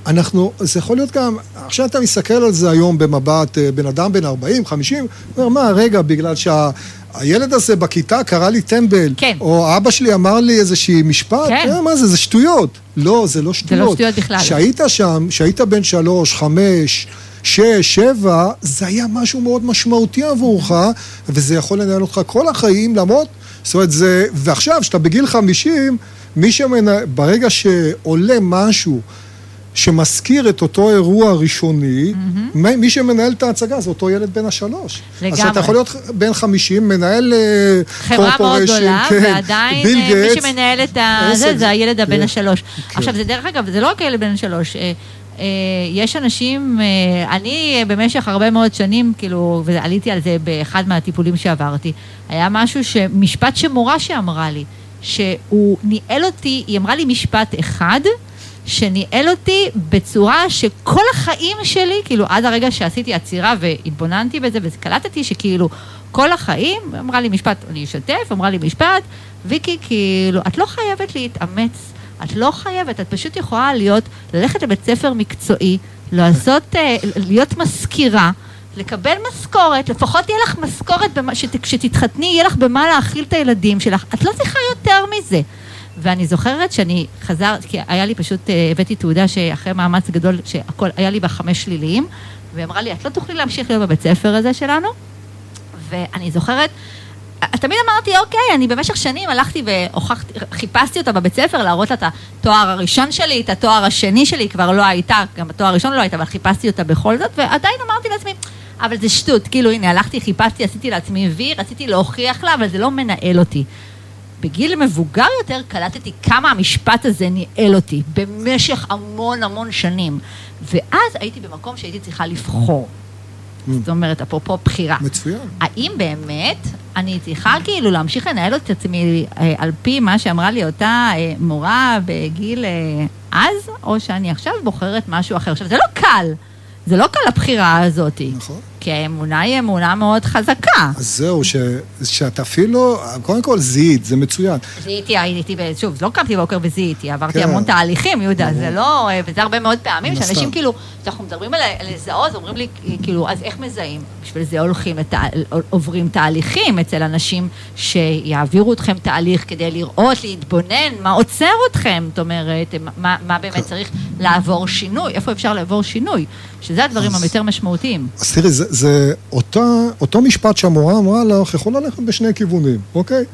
אנחנו, זה יכול להיות גם, עכשיו אתה מסתכל על זה היום במבט, אה, בן אדם בן 40, 50, אומר, מה, רגע, בגלל שה... הילד הזה בכיתה קרא לי טמבל, כן. או אבא שלי אמר לי איזושהי משפט, כן. אה, מה זה, זה שטויות. לא, זה לא שטויות. זה לא שטויות בכלל. כשהיית שם, כשהיית בן שלוש, חמש, שש, שבע, זה היה משהו מאוד משמעותי עבורך, וזה יכול לנהל אותך כל החיים, למרות, זאת אומרת, זה, ועכשיו, כשאתה בגיל חמישים, מי שמנהל, ברגע שעולה משהו, שמזכיר את אותו אירוע ראשוני, mm-hmm. מי שמנהל את ההצגה זה אותו ילד בן השלוש. לגמרי. אז אתה יכול להיות בן חמישים, מנהל קורפוריישן, חברה מאוד גדולה, כן, ועדיין אה, מי שמנהל את ה... זה, זה הילד הבן כן, השלוש. כן. עכשיו, זה דרך אגב, זה לא רק הילד בן השלוש. אה, אה, יש אנשים, אני במשך הרבה מאוד שנים, כאילו, ועליתי על זה באחד מהטיפולים שעברתי, היה משהו, משפט שמורה שאמרה לי, שהוא ניהל אותי, היא אמרה לי משפט אחד, שניהל אותי בצורה שכל החיים שלי, כאילו עד הרגע שעשיתי עצירה והתבוננתי בזה וקלטתי שכאילו כל החיים, אמרה לי משפט, אני אשתף, אמרה לי משפט, ויקי, כאילו, את לא חייבת להתאמץ, את לא חייבת, את פשוט יכולה להיות, ללכת לבית ספר מקצועי, לעשות, אה, להיות מזכירה. לקבל משכורת, לפחות תהיה לך משכורת, כשתתחתני יהיה לך במה להאכיל את הילדים שלך. את לא צריכה יותר מזה. ואני זוכרת שאני חזר, כי היה לי פשוט, אה, הבאתי תעודה שאחרי מאמץ גדול, שהכל, היה לי בה חמש שליליים, והיא אמרה לי, את לא תוכלי להמשיך להיות בבית ספר הזה שלנו. ואני זוכרת, תמיד אמרתי, אוקיי, אני במשך שנים הלכתי והוכחתי, חיפשתי אותה בבית ספר, להראות לה את התואר הראשון שלי, את התואר השני שלי, היא כבר לא הייתה, גם התואר הראשון לא הייתה, אבל חיפשתי אותה בכל זאת, ועדיין אמרתי לעצמי, אבל זה שטות, כאילו, הנה, הלכתי, חיפשתי, עשיתי לעצמי וי, רציתי להוכיח לה, אבל זה לא מנהל אותי. בגיל מבוגר יותר קלטתי כמה המשפט הזה ניהל אותי במשך המון המון שנים. ואז הייתי במקום שהייתי צריכה לבחור. Mm. זאת אומרת, אפרופו בחירה. מצוין. האם באמת אני צריכה כאילו להמשיך לנהל את עצמי אה, על פי מה שאמרה לי אותה אה, מורה בגיל אה, אז, או שאני עכשיו בוחרת משהו אחר. עכשיו, זה לא קל. זה לא קל הבחירה הזאת. נכון. כי האמונה היא אמונה מאוד חזקה. אז זהו, ש, שאת אפילו, קודם כל זיהית, זה מצוין. זיהיתי, הייתי, שוב, לא קמתי בבוקר וזיהיתי, עברתי כן. המון תהליכים, יהודה, זה לא, וזה הרבה מאוד פעמים, שאנשים כאילו, כשאנחנו מדברים על לזהות, אומרים לי, כאילו, אז איך מזהים? בשביל זה הולכים, לת... עוברים תהליכים אצל אנשים שיעבירו אתכם תהליך כדי לראות, להתבונן, מה עוצר אתכם, זאת אומרת, מה, מה באמת כן. צריך לעבור שינוי, איפה אפשר לעבור שינוי, שזה הדברים אז, היותר משמעותיים. אז תראי, זה, זה אותה, אותו משפט שהמורה אמרה לך, יכול ללכת בשני כיוונים, אוקיי?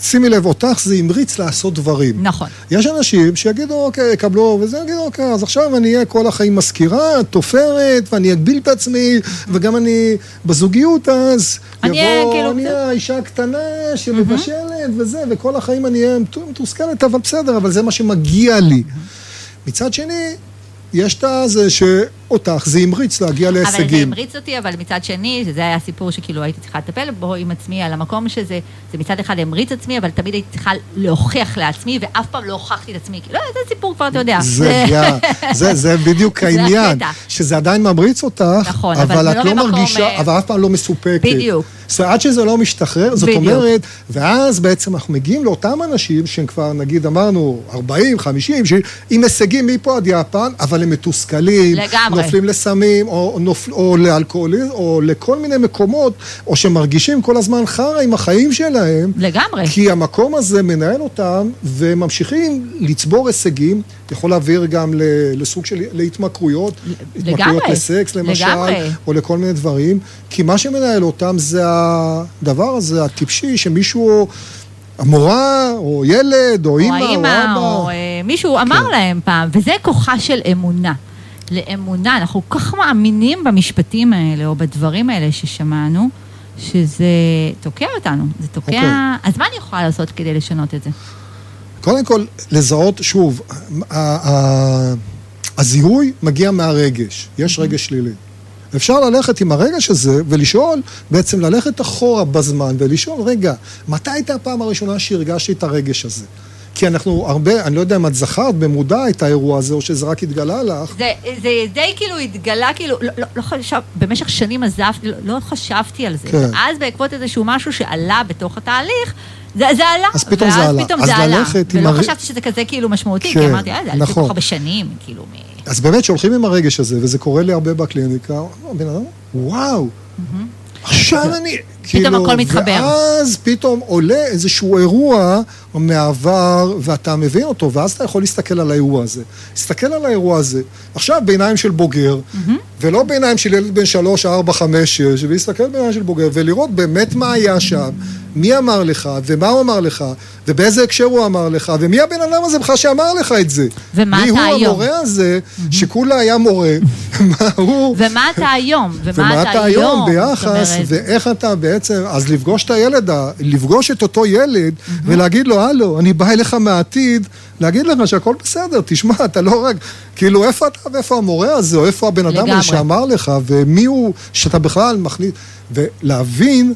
שימי לב, אותך זה המריץ לעשות דברים. נכון. יש אנשים שיגידו, אוקיי, יקבלו, וזה יגידו, אוקיי, אז עכשיו אני אהיה כל החיים מזכירה, תופרת, ואני אגביל את עצמי, וגם אני בזוגיות אז, אני אהיה כאילו... אני אהיה האישה הקטנה שמבשלת וזה, וכל החיים אני אהיה מתוסכלת, אבל בסדר, אבל זה מה שמגיע לי. מצד שני, יש את הזה שאותך, זה המריץ להגיע להישגים. אבל זה המריץ אותי, אבל מצד שני, שזה היה סיפור שכאילו הייתי צריכה לטפל בו עם עצמי, על המקום שזה, זה מצד אחד המריץ עצמי, אבל תמיד הייתי צריכה להוכיח לעצמי, ואף פעם לא הוכחתי את עצמי. לא, זה סיפור כבר, אתה יודע. זה, זה, זה בדיוק העניין, שזה עדיין ממריץ אותך, נכון, אבל, אבל את לא לא מרגישה, אה, אבל אף פעם לא מסופקת. בדיוק. זאת אומרת, עד שזה לא משתחרר, זאת בדיוק. אומרת, ואז בעצם אנחנו מגיעים לאותם אנשים שהם כבר, נגיד, אמרנו, 40, 50, עם הישגים מפה עד יפן, אבל הם מתוסכלים, לגמרי. נופלים לסמים, או, נופל, או לאלכוהוליזם, או לכל מיני מקומות, או שמרגישים כל הזמן חרא עם החיים שלהם. לגמרי. כי המקום הזה מנהל אותם, וממשיכים לצבור הישגים, יכול להעביר גם לסוג של להתמכרויות, לגמרי. התמכרויות לסקס למשל, לגמרי. או לכל מיני דברים, כי מה שמנהל אותם זה הדבר הזה, הטיפשי, שמישהו... המורה, או ילד, או אימא, או אימא, אבא. או אה, מישהו אמר כן. להם פעם, וזה כוחה של אמונה. לאמונה, אנחנו כל כך מאמינים במשפטים האלה, או בדברים האלה ששמענו, שזה תוקע אותנו, זה תוקע... אוקיי. אז מה אני יכולה לעשות כדי לשנות את זה? קודם כל, לזהות, שוב, הזיהוי מגיע מהרגש, יש רגש שלילי. אפשר ללכת עם הרגש הזה ולשאול, בעצם ללכת אחורה בזמן ולשאול, רגע, מתי הייתה הפעם הראשונה שהרגשתי את הרגש הזה? כי אנחנו הרבה, אני לא יודע אם את זכרת במודע את האירוע הזה, או שזה רק התגלה לך. זה, זה די כאילו התגלה, כאילו, לא, לא, לא חשב, במשך שנים עזבתי, לא, לא חשבתי על זה. כן. ואז בעקבות איזשהו משהו שעלה בתוך התהליך, זה, זה עלה. אז פתאום זה עלה. פתאום אז זה עלה. ולא הר- חשבתי שזה כזה כאילו משמעותי, כן, כי אמרתי, אה, זה היה לפני כל נכון. כך הרבה שנים, כאילו, מ... אז באמת שהולכים עם הרגש הזה, וזה קורה לי הרבה בקליניקה, הבן אדם, וואו, עכשיו אני, כאילו, הכל מתחבר. ואז פתאום עולה איזשהו אירוע מהעבר, ואתה מבין אותו, ואז אתה יכול להסתכל על האירוע הזה. להסתכל על האירוע הזה, עכשיו בעיניים של בוגר, ולא בעיניים של ילד בן שלוש, ארבע, חמש, שש, ולהסתכל בעיניים של בוגר, ולראות באמת מה היה שם, מי אמר לך, ומה הוא אמר לך, ובאיזה הקשר הוא אמר לך, ומי הבן אדם הזה בכלל שאמר לך את זה. ומה מי אתה הוא היום? המורה הזה, שכולה היה מורה, מה הוא... ומה אתה היום? ומה אתה היום ביחס, ואיך אתה בעצם, אז לפגוש את הילד, לפגוש את אותו ילד, ולהגיד לו, הלו, אני בא אליך מהעתיד, להגיד לך שהכל בסדר, תשמע, אתה לא רק, כאילו, איפה אתה ואיפה המורה הזה, או איפה הבן אדם. הזה שאמר לך, ומי הוא, שאתה בכלל מכניס, ולהבין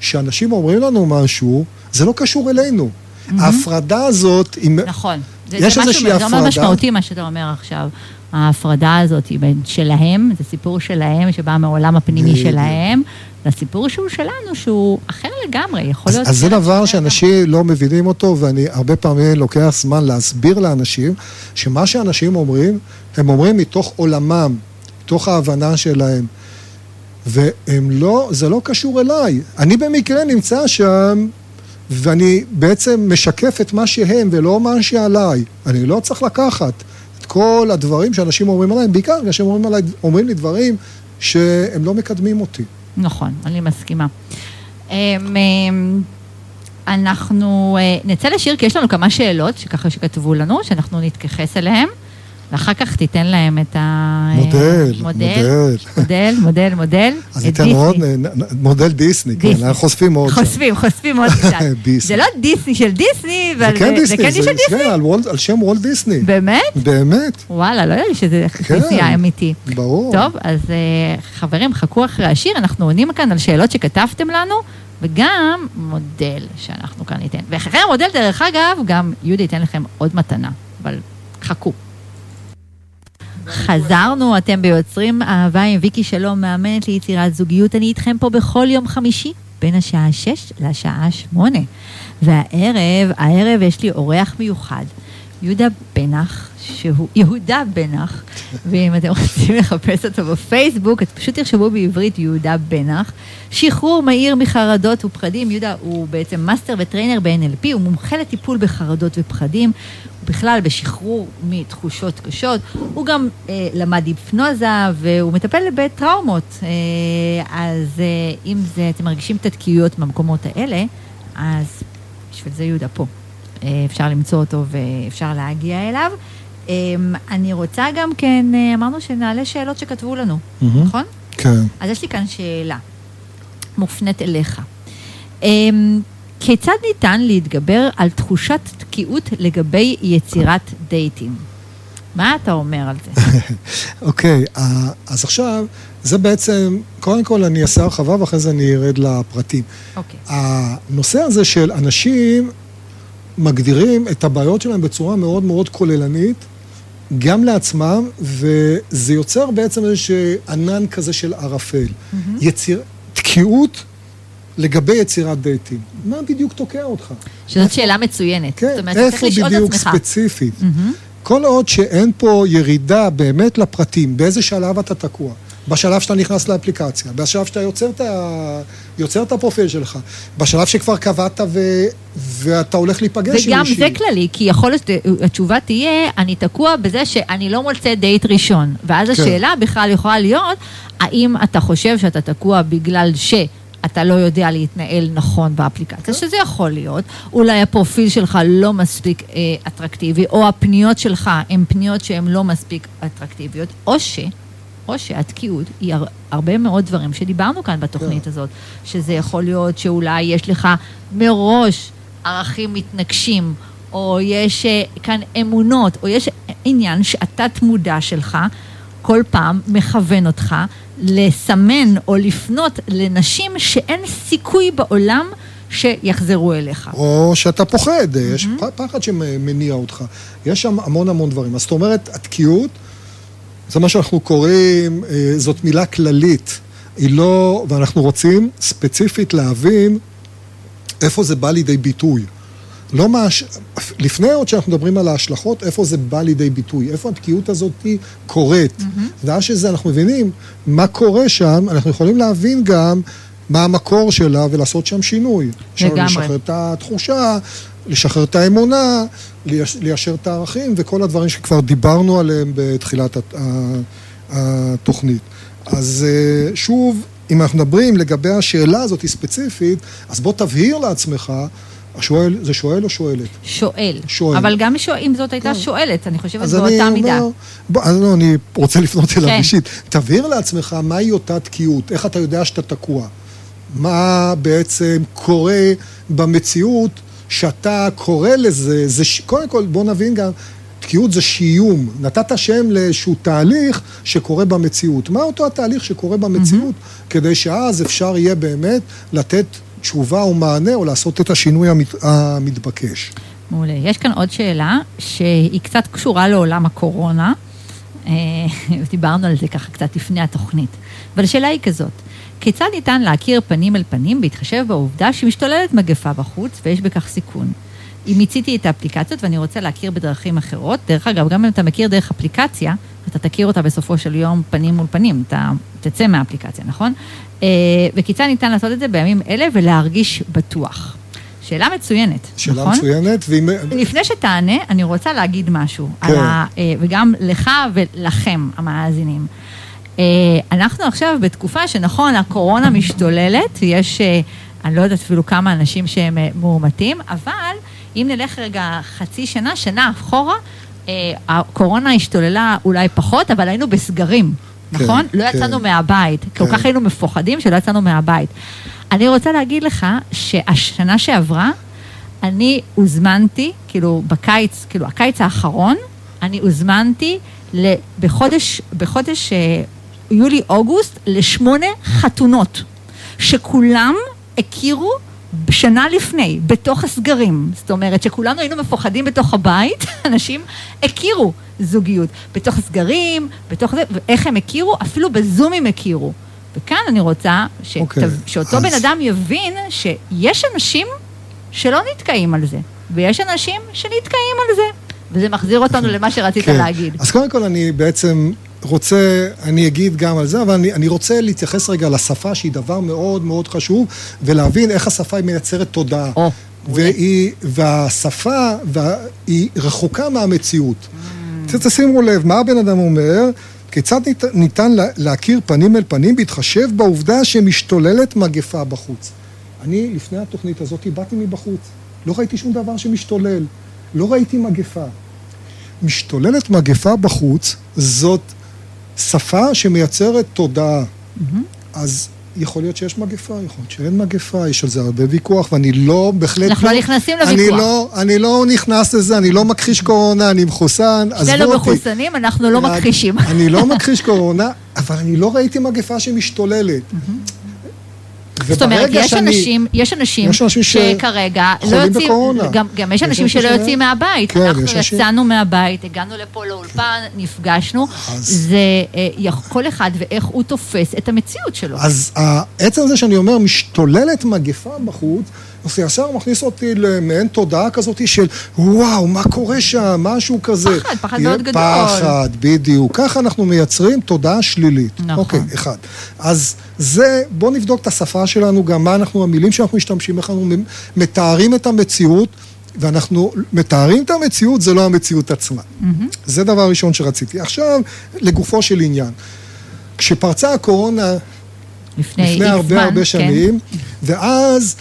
שאנשים אומרים לנו משהו, זה לא קשור אלינו. ההפרדה הזאת, היא... נכון. זה, יש זה משהו, איזושהי זה הפרדה. משמעותי מה שאתה אומר עכשיו. ההפרדה הזאת היא בין שלהם, זה סיפור שלהם, שבא מהעולם הפנימי. שלהם, לסיפור שהוא שלנו, שהוא אחר לגמרי, יכול אז, להיות... אז זה אחרת דבר. שאנשים לא מבינים אותו, ואני הרבה פעמים לוקח זמן להסביר לאנשים, שמה שאנשים אומרים, הם אומרים מתוך עולמם, מתוך ההבנה שלהם. והם לא, זה לא קשור אליי. אני במקרה נמצא שם, ואני בעצם משקף את מה שהם ולא מה שעליי. אני לא צריך לקחת כל הדברים שאנשים אומרים עליי, בעיקר כשהם אומרים, עליי, אומרים לי דברים שהם לא מקדמים אותי. נכון, אני מסכימה. אמ, אמ, אנחנו אה, נצא לשיר, כי יש לנו כמה שאלות שככה שכתבו לנו, שאנחנו נתייחס אליהן, ואחר כך תיתן להם את ה... מודל, מודל, מודל. מודל, מודל. אז ניתן דיסני. עוד, מודל דיסני, כן, דיסני. אנחנו חושפים שם. חושפים, חושפים עוד קצת. דיסני. זה לא דיסני של דיסני, זה אבל כן זה דיסני, כן של דיסני? כן, על שם וולט דיסני. באמת? באמת, וואלה, לא ידעתי שזה כן. דיסני אמיתי. ברור. טוב, אז אה, חברים, חכו אחרי השיר, אנחנו עונים כאן על שאלות שכתבתם לנו, וגם מודל שאנחנו כאן ניתן. ואחרי המודל, דרך אגב, גם יהודה ייתן לכם עוד מתנה, אבל חכו. חזרנו, אתם ביוצרים אהבה עם ויקי שלום, מאמנת ליצירת זוגיות. אני איתכם פה בכל יום חמישי, בין השעה 6 לשעה 8. והערב, הערב יש לי אורח מיוחד, יהודה בנח, שהוא יהודה בנח, ואם אתם רוצים לחפש אותו בפייסבוק, אז פשוט תרשמו בעברית יהודה בנח. שחרור מהיר מחרדות ופחדים, יהודה הוא בעצם master ו trainer ב-NLP, הוא מומחה לטיפול בחרדות ופחדים, בכלל בשחרור מתחושות קשות. הוא גם אה, למד היפנוזה והוא מטפל בטראומות. אה, אז אה, אם זה, אתם מרגישים את התקיעויות במקומות האלה, אז בשביל זה יהודה פה. אה, אפשר למצוא אותו ואפשר להגיע אליו. אמ, אני רוצה גם כן, אה, אמרנו שנעלה שאלות שכתבו לנו, mm-hmm. נכון? כן. אז יש לי כאן שאלה, מופנית אליך. אמ, כיצד ניתן להתגבר על תחושת תקיעות לגבי יצירת דייטים? מה אתה אומר על זה? אוקיי, okay, אז עכשיו, זה בעצם, קודם כל אני אעשה הרחבה ואחרי זה אני ארד לפרטים. אוקיי. Okay. הנושא הזה של אנשים מגדירים את הבעיות שלהם בצורה מאוד מאוד כוללנית, גם לעצמם, וזה יוצר בעצם איזשהו ענן כזה של ערפל. Mm-hmm. יציר... תקיעות לגבי יצירת דייטים. מה בדיוק תוקע אותך? שזאת איפה... שאלה מצוינת. כן, אומרת, איפה בדיוק ספציפית. Mm-hmm. כל עוד שאין פה ירידה באמת לפרטים, באיזה שלב אתה תקוע. בשלב שאתה נכנס לאפליקציה, בשלב שאתה יוצר את, ה... יוצר את הפרופיל שלך, בשלב שכבר קבעת ו... ואתה הולך להיפגש עם מישהי. וגם זה כללי, כי יכול להיות, התשובה תהיה, אני תקוע בזה שאני לא מוצא דייט ראשון. ואז כן. השאלה בכלל יכולה להיות, האם אתה חושב שאתה תקוע בגלל ש... אתה לא יודע להתנהל נכון באפליקציה, כן. שזה יכול להיות. אולי הפרופיל שלך לא מספיק אה, אטרקטיבי, או הפניות שלך הן פניות שהן לא מספיק אטרקטיביות, או ש... או שהתקיעות היא הר, הרבה מאוד דברים שדיברנו כאן בתוכנית yeah. הזאת, שזה יכול להיות שאולי יש לך מראש ערכים מתנגשים, או יש אה, כאן אמונות, או יש עניין שהתת-מודע שלך כל פעם מכוון אותך לסמן או לפנות לנשים שאין סיכוי בעולם שיחזרו אליך. או שאתה פוחד, mm-hmm. יש פחד שמניע אותך. יש שם המון המון דברים. אז זאת אומרת, התקיעות... זה מה שאנחנו קוראים, אה, זאת מילה כללית. היא לא, ואנחנו רוצים ספציפית להבין איפה זה בא לידי ביטוי. לא מה... לפני עוד שאנחנו מדברים על ההשלכות, איפה זה בא לידי ביטוי, איפה התקיעות הזאת קורית. Mm-hmm. ואז שזה אנחנו מבינים מה קורה שם, אנחנו יכולים להבין גם מה המקור שלה ולעשות שם שינוי. לגמרי. לשחרר את התחושה, לשחרר את האמונה, ליישר את הערכים וכל הדברים שכבר דיברנו עליהם בתחילת התוכנית. אז אה, שוב, אם אנחנו מדברים לגבי השאלה הזאת ספציפית, אז בוא תבהיר לעצמך השואל, זה שואל או שואלת? שואל. שואל. אבל גם אם זאת הייתה כן. שואלת, אני חושבת באותה מידה. בוא, אז לא, אני רוצה לפנות אליו כן. אישית. תבהיר לעצמך מהי אותה תקיעות, איך אתה יודע שאתה תקוע. מה בעצם קורה במציאות שאתה קורא לזה, זה ש... קודם כל בוא נבין גם, תקיעות זה שיום, נתת שם לאיזשהו תהליך שקורה במציאות. מה אותו התהליך שקורה במציאות? Mm-hmm. כדי שאז אפשר יהיה באמת לתת תשובה או מענה או לעשות את השינוי המת... המתבקש. מעולה. יש כאן עוד שאלה שהיא קצת קשורה לעולם הקורונה. אה, דיברנו על זה ככה קצת לפני התוכנית. אבל השאלה היא כזאת, כיצד ניתן להכיר פנים אל פנים בהתחשב בעובדה שמשתוללת מגפה בחוץ ויש בכך סיכון? אם מיציתי את האפליקציות ואני רוצה להכיר בדרכים אחרות, דרך אגב, גם אם אתה מכיר דרך אפליקציה, אתה תכיר אותה בסופו של יום פנים מול פנים, אתה תצא מהאפליקציה, נכון? אה, וכיצד ניתן לעשות את זה בימים אלה ולהרגיש בטוח? שאלה מצוינת, שאלה נכון? שאלה מצוינת, ואם... לפני שתענה, אני רוצה להגיד משהו, כן. ה... אה, וגם לך ולכם, המאזינים. אה, אנחנו עכשיו בתקופה שנכון, הקורונה משתוללת, יש, אה, אני לא יודעת אפילו כמה אנשים שהם אה, מאומתים, אבל אם נלך רגע חצי שנה, שנה אחורה, הקורונה השתוללה אולי פחות, אבל היינו בסגרים, כן, נכון? לא כן. יצאנו מהבית, כן. כל כך היינו מפוחדים שלא יצאנו מהבית. אני רוצה להגיד לך שהשנה שעברה, אני הוזמנתי, כאילו בקיץ, כאילו הקיץ האחרון, אני הוזמנתי בחודש, בחודש יולי-אוגוסט לשמונה חתונות, שכולם הכירו שנה לפני, בתוך הסגרים. זאת אומרת שכולנו היינו מפוחדים בתוך הבית, אנשים הכירו זוגיות. בתוך הסגרים, בתוך זה, ואיך הם הכירו? אפילו בזום הם הכירו. וכאן אני רוצה ש... okay, אוקיי, שאותו אז... בן אדם יבין שיש אנשים שלא נתקעים על זה, ויש אנשים שנתקעים על זה. וזה מחזיר אותנו למה שרצית כן. להגיד. אז קודם כל אני בעצם רוצה, אני אגיד גם על זה, אבל אני, אני רוצה להתייחס רגע לשפה שהיא דבר מאוד מאוד חשוב, ולהבין איך השפה היא מייצרת תודעה. או, והיא, והשפה, וה, היא רחוקה מהמציאות. Mm. תשימו לב, מה הבן אדם אומר? כיצד ניתן, ניתן להכיר פנים אל פנים בהתחשב בעובדה שמשתוללת מגפה בחוץ? אני, לפני התוכנית הזאת, באתי מבחוץ. לא ראיתי שום דבר שמשתולל. לא ראיתי מגפה. משתוללת מגפה בחוץ, זאת שפה שמייצרת תודעה. Mm-hmm. אז יכול להיות שיש מגפה, יכול להיות שאין מגפה, יש על זה הרבה ויכוח, ואני לא, בהחלט אנחנו לא... לא נכנסים לוויכוח. אני לא, אני לא נכנס לזה, אני לא מכחיש קורונה, אני מחוסן, עזבו אותי. שנינו מחוסנים, אנחנו לא מכחישים. אני לא מכחיש קורונה, אבל אני לא ראיתי מגפה שמשתוללת. Mm-hmm. זאת אומרת, יש שאני, אנשים, יש אנשים, יש אנשים שכרגע לא יוצאים, גם, גם יש אנשים שלא יוצאים מהבית. כן, אנחנו יצאנו מהבית, הגענו לפה לאולפן, נפגשנו, אז... זה אה, כל אחד ואיך הוא תופס את המציאות שלו. אז העצם הזה שאני אומר, משתוללת מגפה בחוץ, אז ישר מכניס אותי למעין תודעה כזאת של וואו, מה קורה שם, משהו כזה. פחד, פחד מאוד גדול. פחד, בדיוק. ככה אנחנו מייצרים תודעה שלילית. נכון. אוקיי, אחד. אז זה, בואו נבדוק את השפה שלנו, גם מה אנחנו, המילים שאנחנו משתמשים, איך אנחנו מתארים את המציאות. ואנחנו מתארים את המציאות, זה לא המציאות עצמה. Mm-hmm. זה דבר ראשון שרציתי. עכשיו, לגופו של עניין. כשפרצה הקורונה, לפני, לפני הרבה זמן, הרבה כן. שנים. ואז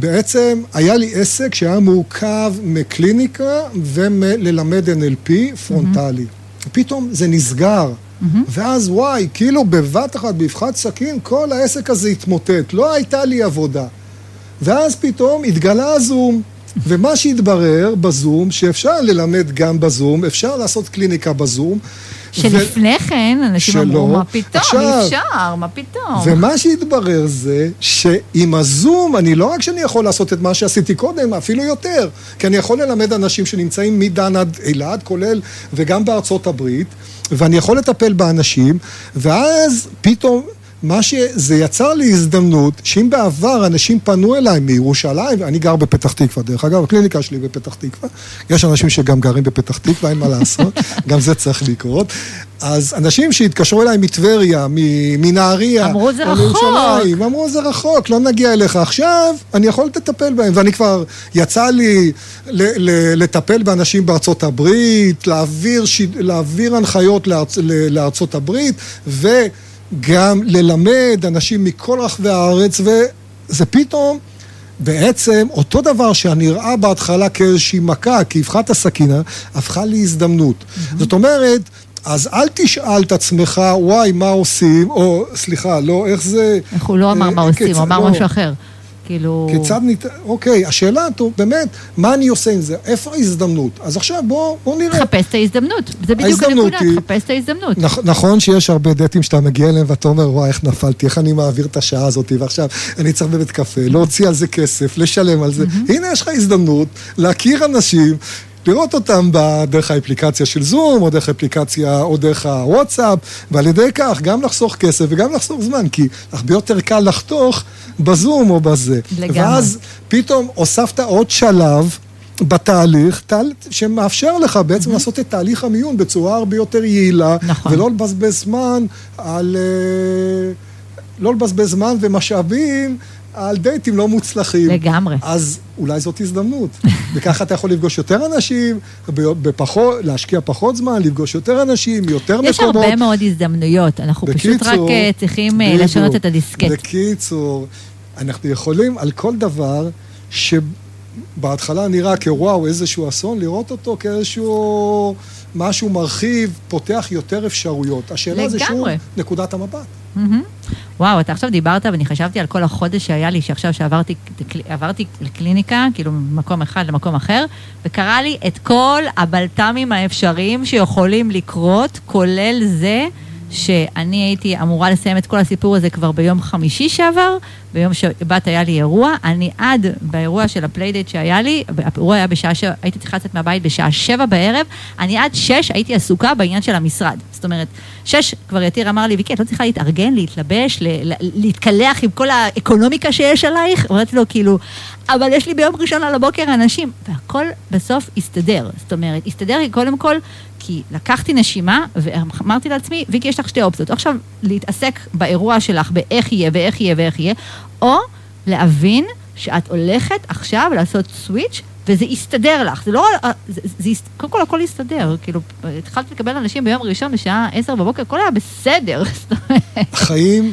בעצם היה לי עסק שהיה מורכב מקליניקה ומללמד NLP פרונטלי. Mm-hmm. פתאום זה נסגר. Mm-hmm. ואז וואי, כאילו בבת אחת, באבחת סכין, כל העסק הזה התמוטט. לא הייתה לי עבודה. ואז פתאום התגלה הזום. ומה שהתברר בזום, שאפשר ללמד גם בזום, אפשר לעשות קליניקה בזום, שלפני כן אנשים שלא. אמרו, מה פתאום, עכשיו, אי אפשר, מה פתאום. ומה שהתברר זה שעם הזום, אני לא רק שאני יכול לעשות את מה שעשיתי קודם, אפילו יותר, כי אני יכול ללמד אנשים שנמצאים מדן עד אילת, כולל וגם בארצות הברית, ואני יכול לטפל באנשים, ואז פתאום... מה שזה יצר לי הזדמנות, שאם בעבר אנשים פנו אליי מירושלים, ואני גר בפתח תקווה, דרך אגב, הקליניקה שלי בפתח תקווה, יש אנשים שגם גרים בפתח תקווה, אין מה לעשות, גם זה צריך לקרות. אז אנשים שהתקשרו אליי מטבריה, מנהריה, אמרו זה רחוק. אמרו זה רחוק, לא נגיע אליך עכשיו, אני יכול לטפל בהם, ואני כבר, יצא לי לטפל באנשים בארצות הברית, להעביר, להעביר הנחיות לארצ, לארצות הברית, ו... גם ללמד אנשים מכל רחבי הארץ, וזה פתאום בעצם אותו דבר שנראה בהתחלה כאיזושהי מכה, כאבחת הסכינה, הפכה להזדמנות. Mm-hmm. זאת אומרת, אז אל תשאל את עצמך, וואי, מה עושים, או, סליחה, לא, איך זה... איך הוא לא אמר מה אה, עושים, הוא אמר לא. משהו אחר. כאילו... כיצד ניתן... אוקיי, השאלה, טוב, באמת, מה אני עושה עם זה? איפה ההזדמנות? אז עכשיו בואו בוא נראה. חפש את ההזדמנות. זה בדיוק הנקודה, היא... חפש את ההזדמנות. נכ, נכון שיש הרבה דייטים שאתה מגיע אליהם ואתה אומר, וואי, איך נפלתי, איך אני מעביר את השעה הזאת, ועכשיו אני צריך בבית קפה, להוציא על זה כסף, לשלם על זה. הנה, יש לך הזדמנות להכיר אנשים לראות אותם דרך האפליקציה של זום, או דרך האפליקציה, או דרך הוואטסאפ, ועל ידי כך גם לחסוך כסף וגם לחסוך זמן, כי הרבה יותר קל לחתוך בזום או בזה. לגמרי. ואז פתאום הוספת עוד שלב. בתהליך, תהל, שמאפשר לך בעצם mm-hmm. לעשות את תהליך המיון בצורה הרבה יותר יעילה, נכון. ולא לבזבז זמן על... אה, לא לבזבז זמן ומשאבים על דייטים לא מוצלחים. לגמרי. אז אולי זאת הזדמנות. וככה אתה יכול לפגוש יותר אנשים, בפחות, להשקיע פחות זמן, לפגוש יותר אנשים, יותר יש מקומות. יש הרבה מאוד הזדמנויות, אנחנו בקיצור, פשוט רק אה, צריכים אה, בדיוק, לשנות את הדיסקט. בקיצור, אנחנו יכולים על כל דבר שבהתחלה נראה כוואו, איזשהו אסון, לראות אותו כאיזשהו משהו מרחיב, פותח יותר אפשרויות. השאלה לגמרי. זה שוב נקודת המבט. Mm-hmm. וואו, אתה עכשיו דיברת ואני חשבתי על כל החודש שהיה לי, שעכשיו שעברתי עברתי לקליניקה, כאילו ממקום אחד למקום אחר, וקרה לי את כל הבלת"מים האפשריים שיכולים לקרות, כולל זה שאני הייתי אמורה לסיים את כל הסיפור הזה כבר ביום חמישי שעבר, ביום שבת היה לי אירוע, אני עד באירוע של ה playdate שהיה לי, האירוע היה בשעה שבע, הייתי צריכה לצאת מהבית בשעה שבע בערב, אני עד שש הייתי עסוקה בעניין של המשרד. זאת אומרת, שש כבר יתיר אמר לי, ויקי, את לא צריכה להתארגן, להתלבש, להתקלח עם כל האקונומיקה שיש עלייך? אמרתי לו, כאילו, אבל יש לי ביום ראשון על הבוקר אנשים, והכל בסוף הסתדר. זאת אומרת, הסתדר קודם כל, כי לקחתי נשימה ואמרתי לעצמי, ויקי, יש לך שתי אופציות. עכשיו, להתעסק באירוע שלך, באיך יהיה ואיך יהיה ואיך יהיה, או להבין שאת הולכת עכשיו לעשות סוויץ' וזה יסתדר לך. זה לא... זה, זה, זה, קודם כל הכל יסתדר. כאילו, התחלתי לקבל אנשים ביום ראשון בשעה עשר בבוקר, הכל היה בסדר. החיים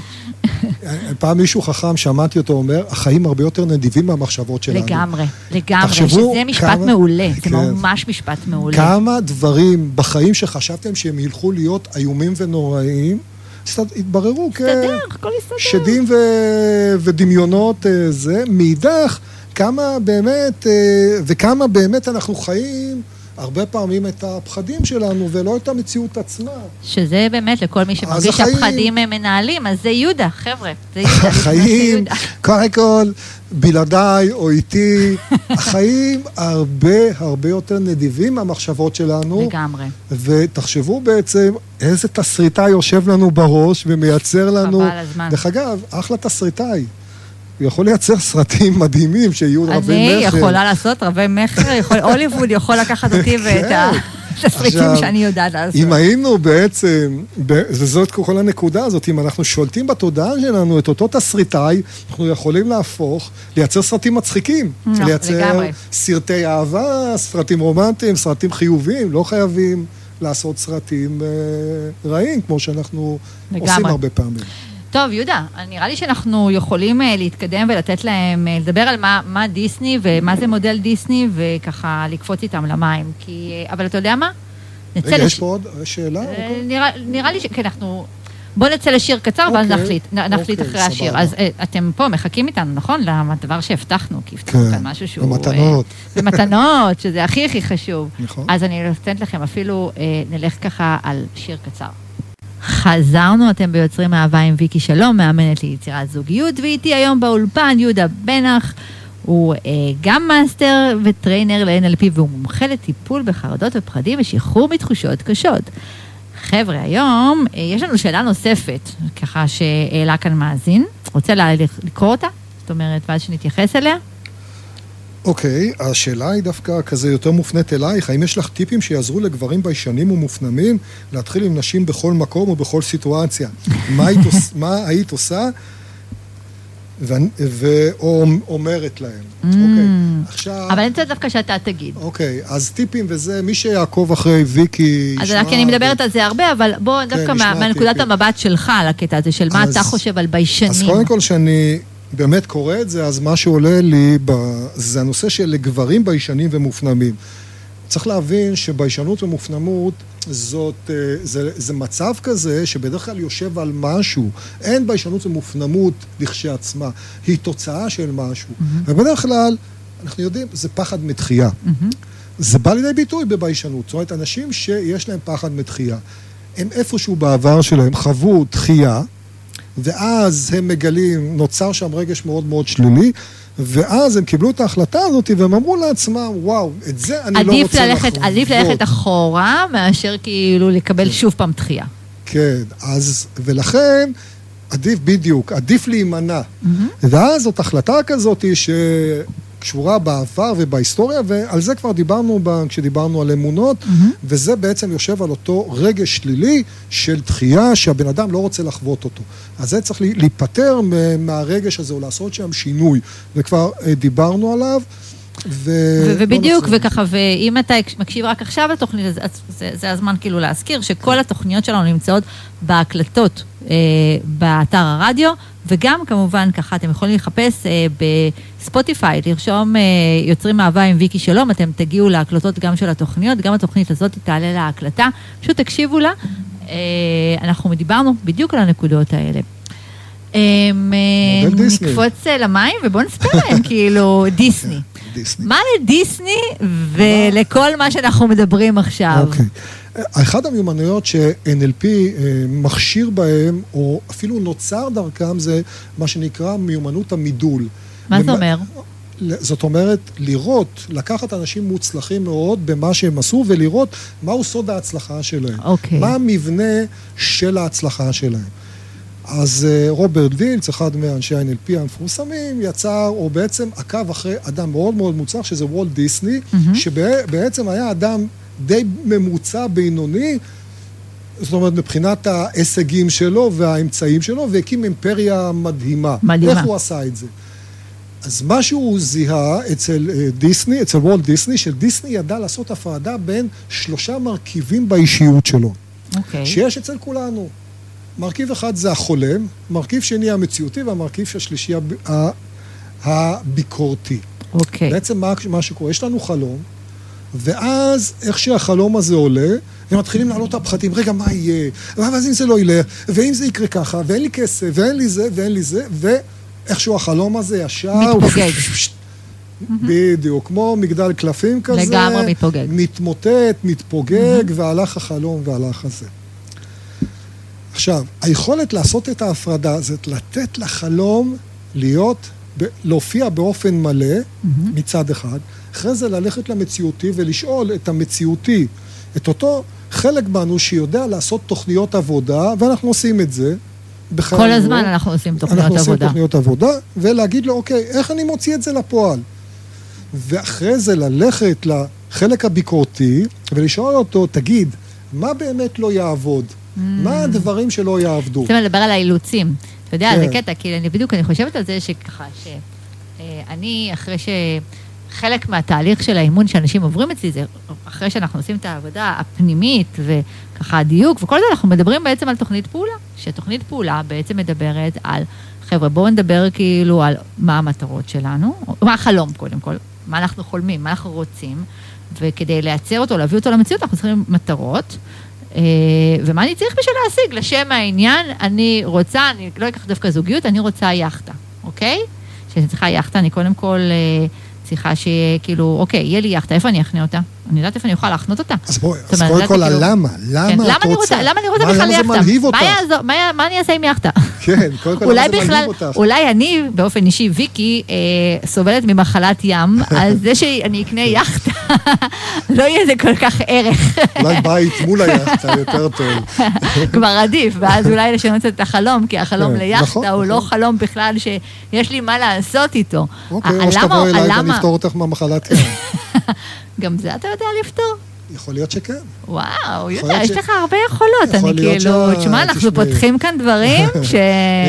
פעם מישהו חכם, שמעתי אותו אומר, החיים הרבה יותר נדיבים מהמחשבות שלנו. לגמרי, לגמרי, שזה משפט כמה, מעולה, כן, זה ממש משפט מעולה. כמה דברים בחיים שחשבתם שהם ילכו להיות איומים ונוראים, התבררו כשדים ו... ודמיונות אה, זה. מאידך, כמה באמת, אה, וכמה באמת אנחנו חיים הרבה פעמים את הפחדים שלנו ולא את המציאות עצמה. שזה באמת, לכל מי שמרגיש שהפחדים הם מנהלים, אז זה יהודה, חבר'ה, זה יהודה. החיים, קודם כל, בלעדיי או איתי, החיים הרבה הרבה יותר נדיבים מהמחשבות שלנו. לגמרי. ותחשבו בעצם איזה תסריטאי יושב לנו בראש ומייצר לנו... חבל הזמן. דרך אגב, אחלה תסריטאי. הוא יכול לייצר סרטים מדהימים שיהיו רבי מכר. אני יכולה לעשות רבי מכר, הוליווד יכול לקחת אותי ואת ה... תסריטים שאני יודעת לעשות. אם היינו בעצם, וזאת כל הנקודה הזאת, אם אנחנו שולטים בתודעה שלנו את אותו תסריטאי, אנחנו יכולים להפוך, לייצר סרטים מצחיקים. לא, לייצר סרטי אהבה, סרטים רומנטיים, סרטים חיוביים, לא חייבים לעשות סרטים אה, רעים, כמו שאנחנו עושים הרבה פעמים. טוב, יהודה, נראה לי שאנחנו יכולים אה, להתקדם ולתת להם, אה, לדבר על מה, מה דיסני ומה זה מודל דיסני, וככה לקפוץ איתם למים. כי, אה, אבל אתה יודע מה? נצא רגע, לש... יש פה עוד שאלה? נראה, נראה לי ש... כן, אנחנו... בואו נצא לשיר קצר, ואז אוקיי, נחליט, נחליט אוקיי, אחרי סבבה. השיר. אז אתם פה מחכים איתנו, נכון? לדבר שהבטחנו, כי הבטחנו כן, כאן משהו שהוא... במתנות. במתנות, שזה הכי הכי חשוב. נכון. אז אני נותנת לכם אפילו, נלך ככה על שיר קצר. חזרנו, אתם ביוצרים אהבה עם ויקי שלום, מאמנת ליצירת זוגיות, ואיתי היום באולפן יהודה בנח. הוא אה, גם master ו trainer ל-NLP והוא מומחה לטיפול בחרדות ופחדים ושחרור מתחושות קשות. חבר'ה, היום אה, יש לנו שאלה נוספת, ככה שהעלה כאן מאזין. רוצה לקרוא אותה? זאת אומרת, ואז שנתייחס אליה? אוקיי, okay, השאלה היא דווקא כזה יותר מופנית אלייך. האם יש לך טיפים שיעזרו לגברים ביישנים ומופנמים להתחיל עם נשים בכל מקום ובכל סיטואציה? מה היית, מה היית עושה ואומרת להם? Mm, okay, עכשיו... אבל אני רוצה דווקא שאתה תגיד. אוקיי, okay, אז טיפים וזה, מי שיעקוב אחרי ויקי... אז. אז אני מדברת ו... על זה הרבה, אבל בוא, כן, דווקא מה, מהנקודת המבט שלך על הקטע הזה, של מה אז, אתה חושב על ביישנים. אז קודם כל שאני... באמת קורא את זה, אז מה שעולה לי ב... זה הנושא של גברים ביישנים ומופנמים. צריך להבין שביישנות ומופנמות זאת, אה, זה, זה מצב כזה שבדרך כלל יושב על משהו. אין ביישנות ומופנמות לכשעצמה, היא תוצאה של משהו. Mm-hmm. ובדרך כלל, אנחנו יודעים, זה פחד מתחייה. Mm-hmm. זה בא לידי ביטוי בביישנות. זאת אומרת, אנשים שיש להם פחד מתחייה, הם איפשהו בעבר שלהם חוו דחייה, ואז הם מגלים, נוצר שם רגש מאוד מאוד שלילי, ואז הם קיבלו את ההחלטה הזאת והם אמרו לעצמם, וואו, את זה אני לא רוצה ללכת, לחוות. עדיף ללכת אחורה מאשר כאילו לקבל כן. שוב פעם דחייה. כן, אז, ולכן, עדיף בדיוק, עדיף להימנע. Mm-hmm. ואז זאת החלטה כזאת ש... קשורה בעבר ובהיסטוריה, ועל זה כבר דיברנו כשדיברנו על אמונות, mm-hmm. וזה בעצם יושב על אותו רגש שלילי של דחייה שהבן אדם לא רוצה לחוות אותו. אז זה צריך להיפטר מהרגש הזה או לעשות שם שינוי, וכבר אה, דיברנו עליו. ו... ובדיוק, וככה, ואם אתה מקשיב רק עכשיו לתוכנית, אז זה, זה הזמן כאילו להזכיר שכל. התוכניות שלנו נמצאות בהקלטות אה, באתר הרדיו, וגם כמובן ככה אתם יכולים לחפש אה, בספוטיפיי, לרשום אה, יוצרים אהבה עם ויקי שלום, אתם תגיעו להקלטות גם של התוכניות, גם התוכנית הזאת תעלה להקלטה, פשוט תקשיבו לה, אה, אנחנו דיברנו בדיוק על הנקודות האלה. אה, נקפוץ אה, למים ובואו נספר להם, כאילו, דיסני. דיסני. מה לדיסני ולכל מה שאנחנו מדברים עכשיו? אוקיי. אחת המיומנויות ש-NLP אה, מכשיר בהם, או אפילו נוצר דרכם, זה מה שנקרא מיומנות המידול. מה זה אומר? זאת אומרת, לראות, לקחת אנשים מוצלחים מאוד במה שהם עשו, ולראות מהו סוד ההצלחה שלהם. אוקיי. מה המבנה של ההצלחה שלהם. אז אה, רוברט וילץ, אחד מאנשי ה-NLP המפורסמים, יצר, או בעצם עקב אחרי אדם מאוד מאוד מוצלח, שזה וולט דיסני, mm-hmm. שבעצם היה אדם די ממוצע בינוני, זאת אומרת, מבחינת ההישגים שלו והאמצעים שלו, והקים אימפריה מדהימה. מדהימה. איך הוא עשה את זה? אז מה שהוא זיהה אצל אה, דיסני, אצל וולט דיסני, שדיסני ידע לעשות הפרדה בין שלושה מרכיבים באישיות שלו. אוקיי. Okay. שיש אצל כולנו. מרכיב אחד זה החולם, מרכיב שני המציאותי, והמרכיב השלישי הביקורתי. אוקיי. בעצם מה, מה שקורה, יש לנו חלום, ואז איך שהחלום הזה עולה, הם מתחילים לעלות הפחדים, רגע, מה יהיה? ואז אם זה לא ילך, ואם זה יקרה ככה, ואין לי כסף, ואין לי זה, ואין לי זה, ואיכשהו החלום הזה ישר... מתפוגג. בדיוק, כמו מגדל קלפים כזה. לגמרי מתפוגג. מתמוטט, מתפוגג, והלך החלום והלך הזה. עכשיו, היכולת לעשות את ההפרדה זה לתת לחלום להיות, להופיע באופן מלא, מצד אחד, אחרי זה ללכת למציאותי ולשאול את המציאותי, את אותו חלק בנו שיודע לעשות תוכניות עבודה, ואנחנו עושים את זה. כל הזמן לא. אנחנו עושים תוכניות אנחנו עבודה. אנחנו עושים תוכניות עבודה, ולהגיד לו, אוקיי, איך אני מוציא את זה לפועל? ואחרי זה ללכת לחלק הביקורתי ולשאול אותו, תגיד, מה באמת לא יעבוד? Mm. מה הדברים שלא יעבדו? רוצים לדבר על האילוצים. אתה יודע, כן. זה קטע, כי אני בדיוק, אני חושבת על זה שככה, שאני, אחרי ש... חלק מהתהליך של האימון שאנשים עוברים אצלי, זה אחרי שאנחנו עושים את העבודה הפנימית וככה הדיוק וכל זה, אנחנו מדברים בעצם על תוכנית פעולה. שתוכנית פעולה בעצם מדברת על, חבר'ה, בואו נדבר כאילו על מה המטרות שלנו, מה החלום קודם כל, מה אנחנו חולמים, מה אנחנו רוצים, וכדי לייצר אותו, להביא אותו למציאות, אנחנו צריכים מטרות. אה, ומה אני צריך בשביל להשיג? לשם העניין, אני רוצה, אני לא אקח דווקא זוגיות, אני רוצה יאכטה, אוקיי? כשאני צריכה יאכטה, אני קודם כל... אה, צריכה שיהיה כאילו, אוקיי, יהיה לי יאכטה, איפה אני אכנה אותה? אני יודעת איפה אני אוכל להחנות אותה. אז בואי, אז קודם כל, כאילו- למה? כן, את רוצה? למה אני רוצה בכלל יאכטה? מה אני אעשה עם יאכטה? כן, קודם כל, למה זה מלהיב אותך? אולי אני, באופן אישי, ויקי, אה, סובלת ממחלת ים, על זה שאני אקנה יאכטה, לא יהיה זה כל כך ערך. אולי בית מול היאכטה יותר טוב. כבר עדיף, ואז אולי לשנות את החלום, כי החלום כן, ליאכטה נכון, הוא לא נכון. חלום בכלל שיש לי מה לעשות איתו. אוקיי, או שתבואי אליי ואני אפתור אותך מהמחלת ים. גם זה אתה יודע לפתור? יכול להיות שכן. וואו, יהודה, יש לך הרבה יכולות. אני כאילו, תשמע, אנחנו פותחים כאן דברים ש...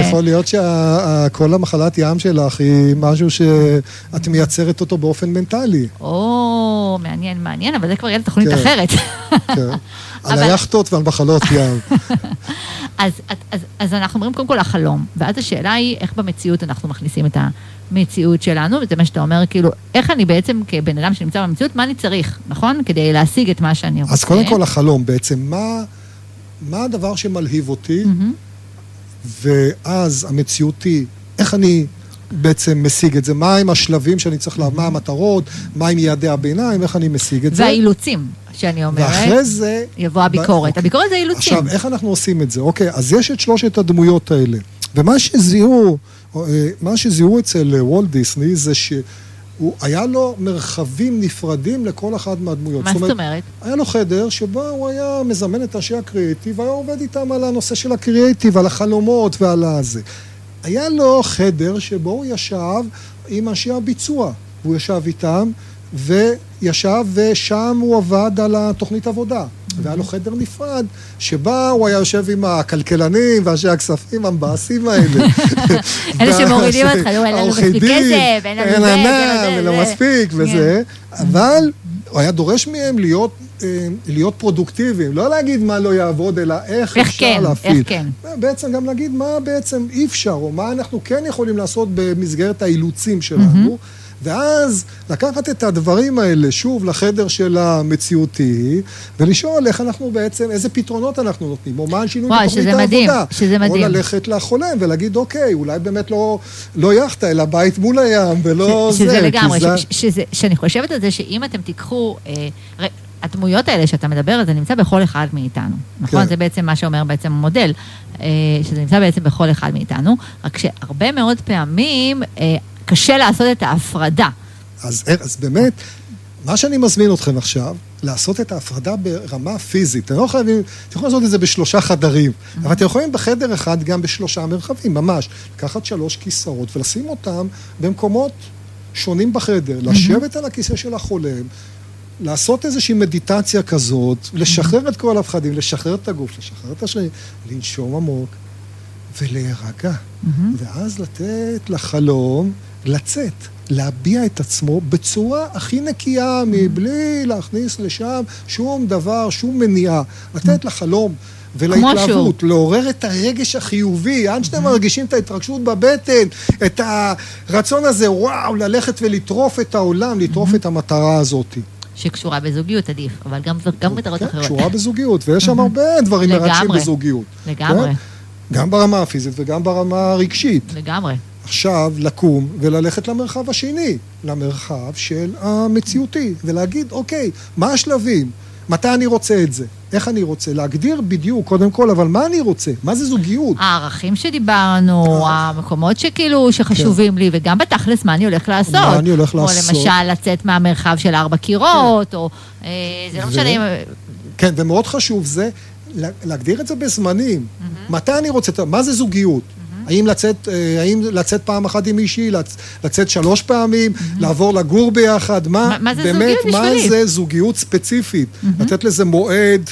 יכול להיות שכל המחלת ים שלך היא משהו שאת מייצרת אותו באופן מנטלי. או, מעניין, מעניין, אבל זה כבר יהיה תוכנית כן, אחרת. כן. על היאכטות ועל מחלות ים. אז, אז, אז אנחנו אומרים קודם כל החלום, ואז השאלה היא איך במציאות אנחנו מכניסים את המציאות שלנו, וזה מה שאתה אומר, כאילו, איך אני בעצם כבן אדם שנמצא במציאות, מה אני צריך, נכון? כדי להשיג את מה שאני רוצה. אז קודם כל החלום בעצם, מה, מה הדבר שמלהיב אותי, mm-hmm. ואז המציאות היא, איך אני בעצם משיג את זה, מה עם השלבים שאני צריך, לה, מה המטרות, מה עם יעדי הביניים, איך אני משיג את זה. והאילוצים, שאני אומרת. ואחרי זה... יבוא הביקורת. ב... הביקורת זה אילוצים. עכשיו, איך אנחנו עושים את זה? אוקיי, אז יש את שלושת הדמויות האלה. ומה שזיהו, מה שזיהו אצל וולט דיסני זה ש... הוא, היה לו מרחבים נפרדים לכל אחד מהדמויות. מה זאת אומרת? היה לו חדר שבו הוא היה מזמן את אנשי הקריאיטיב, והיה עובד איתם על הנושא של הקריאיטיב, על החלומות ועל הזה. היה לו חדר שבו הוא ישב עם אנשי הביצוע. הוא ישב איתם, וישב ושם הוא עבד על התוכנית עבודה. והיה לו חדר נפרד, שבה הוא היה יושב עם הכלכלנים ואנשי הכספים המבאסים האלה. אלה שמורידים אותך, לא, אין לנו מספיק כסף, אין לנו זה, אין לנו מספיק וזה, אבל הוא היה דורש מהם להיות אה, להיות פרודוקטיביים, לא להגיד מה לא יעבוד, אלא איך, איך אפשר כן, להפעיל. איך כן. בעצם גם להגיד מה בעצם אי אפשר, או מה אנחנו כן יכולים לעשות במסגרת האילוצים שלנו. Mm-hmm. ואז לקחת את הדברים האלה שוב לחדר של המציאותי, ולשאול איך אנחנו בעצם, איזה פתרונות אנחנו נותנים, או מה השינוי בתוכנית העבודה. מדהים, שזה מדהים. או ללכת לחולם ולהגיד, אוקיי, אולי באמת לא, לא יאכטה, אלא בית מול הים, ולא ש, זה. שזה לגמרי, זה... ש, שזה, שאני חושבת על זה שאם אתם תיקחו... אה, הדמויות האלה שאתה מדבר, זה נמצא בכל אחד מאיתנו, נכון? כן. זה בעצם מה שאומר בעצם המודל, אה, שזה נמצא בעצם בכל אחד מאיתנו, רק שהרבה מאוד פעמים אה, קשה לעשות את ההפרדה. אז, אז באמת, מה שאני מזמין אתכם עכשיו, לעשות את ההפרדה ברמה פיזית. אתם לא חייבים, אתם יכולים לעשות את זה בשלושה חדרים, mm-hmm. אבל אתם יכולים בחדר אחד גם בשלושה מרחבים, ממש. לקחת שלוש כיסאות ולשים אותם במקומות שונים בחדר, mm-hmm. לשבת על הכיסא של החולם, לעשות איזושהי מדיטציה כזאת, לשחרר את כל הפחדים, לשחרר את הגוף, לשחרר את השני, לנשום עמוק ולהירגע. Mm-hmm. ואז לתת לחלום לצאת, להביע את עצמו בצורה הכי נקייה, מבלי להכניס לשם שום דבר, שום מניעה. לתת לחלום ולהתלהבות, לעורר את הרגש החיובי, עד שאתם מרגישים את ההתרגשות בבטן, את הרצון הזה, וואו, ללכת ולטרוף את העולם, לטרוף את המטרה הזאת. שקשורה בזוגיות עדיף, אבל גם, גם מטרות כן, אחרות. קשורה בזוגיות, ויש שם הרבה דברים מרגשים בזוגיות. לגמרי. כן? גם ברמה הפיזית וגם ברמה הרגשית. לגמרי. עכשיו לקום וללכת למרחב השני, למרחב של המציאותי, ולהגיד, אוקיי, מה השלבים? מתי אני רוצה את זה? איך אני רוצה? להגדיר בדיוק, קודם כל, אבל מה אני רוצה? מה זה זוגיות? הערכים שדיברנו, אה. המקומות שכאילו, שחשובים כן. לי, וגם בתכלס, מה אני הולך לעשות? מה אני הולך לעשות? או למשל, לצאת מהמרחב של ארבע קירות, כן. או... אה, זה לא משנה אם... כן, ומאוד חשוב זה להגדיר את זה בזמנים. מתי אני רוצה... מה זה זוגיות? האם לצאת, אה, האם לצאת פעם אחת עם מישהי, לצאת שלוש פעמים, mm-hmm. לעבור לגור ביחד, מה, מה זה באמת, זוגיות בשבילי? מה זה זוגיות ספציפית, mm-hmm. לתת לזה מועד.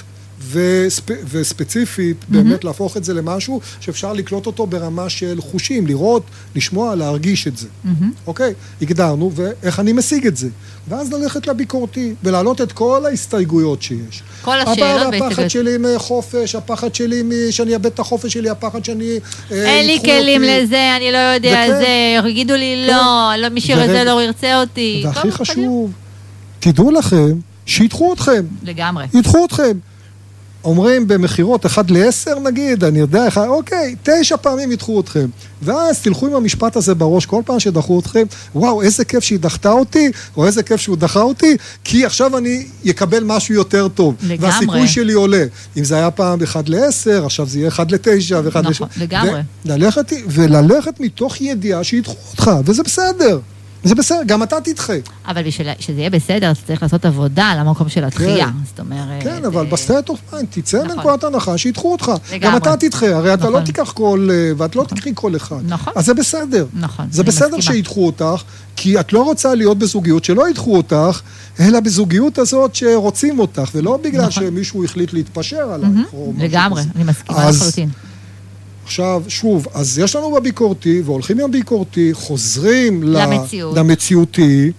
וספ... וספציפית, mm-hmm. באמת להפוך את זה למשהו שאפשר לקלוט אותו ברמה של חושים, לראות, לשמוע, להרגיש את זה. Mm-hmm. אוקיי? הגדרנו, ואיך אני משיג את זה. ואז ללכת לביקורתי, ולהעלות את כל ההסתייגויות שיש. כל השאלות בעצם. הפחד שלי מחופש, הפחד שלי שאני אאבד את החופש שלי, הפחד שאני... אה, אין לי כלים אותי. לזה, אני לא יודע וכן, זה, יגידו לי כן. לא, לא מי שירצה לא ירצה אותי. והכי חשוב, תדעו לכם, שידחו אתכם. לגמרי. ידחו אתכם. אומרים במכירות 1 ל-10 נגיד, אני יודע, אחד, אוקיי, תשע פעמים ידחו אתכם. ואז תלכו עם המשפט הזה בראש כל פעם שדחו אתכם, וואו, איזה כיף שהיא דחתה אותי, או איזה כיף שהוא דחה אותי, כי עכשיו אני אקבל משהו יותר טוב. לגמרי. והסיכוי שלי עולה. אם זה היה פעם 1 ל-10, עכשיו זה יהיה 1 ל-9 ו-1 ל-7. נכון, לגמרי. וללכת, וללכת מתוך ידיעה שידחו אותך, וזה בסדר. זה בסדר, גם אתה תדחה. אבל בשביל שזה יהיה בסדר, אתה צריך לעשות עבודה על המקום של הדחייה. כן. זאת אומרת... כן, אבל ב state of mind, תצא נכון. מנקודת הנחה שידחו אותך. לגמרי. גם אתה תדחה, הרי אתה לא נכון. תיקח כל... אה, ואת לא נכון. תקחי כל אחד. נכון. אז זה בסדר. נכון, זה בסדר שידחו אותך, כי את לא רוצה להיות בזוגיות שלא ידחו אותך, אלא בזוגיות הזאת שרוצים אותך, ולא בגלל שמישהו החליט להתפשר עליך. לגמרי, אני מסכימה לחלוטין. עכשיו, שוב, אז יש לנו בביקורתי, והולכים עם הביקורתי, חוזרים למציאות. למציאותי.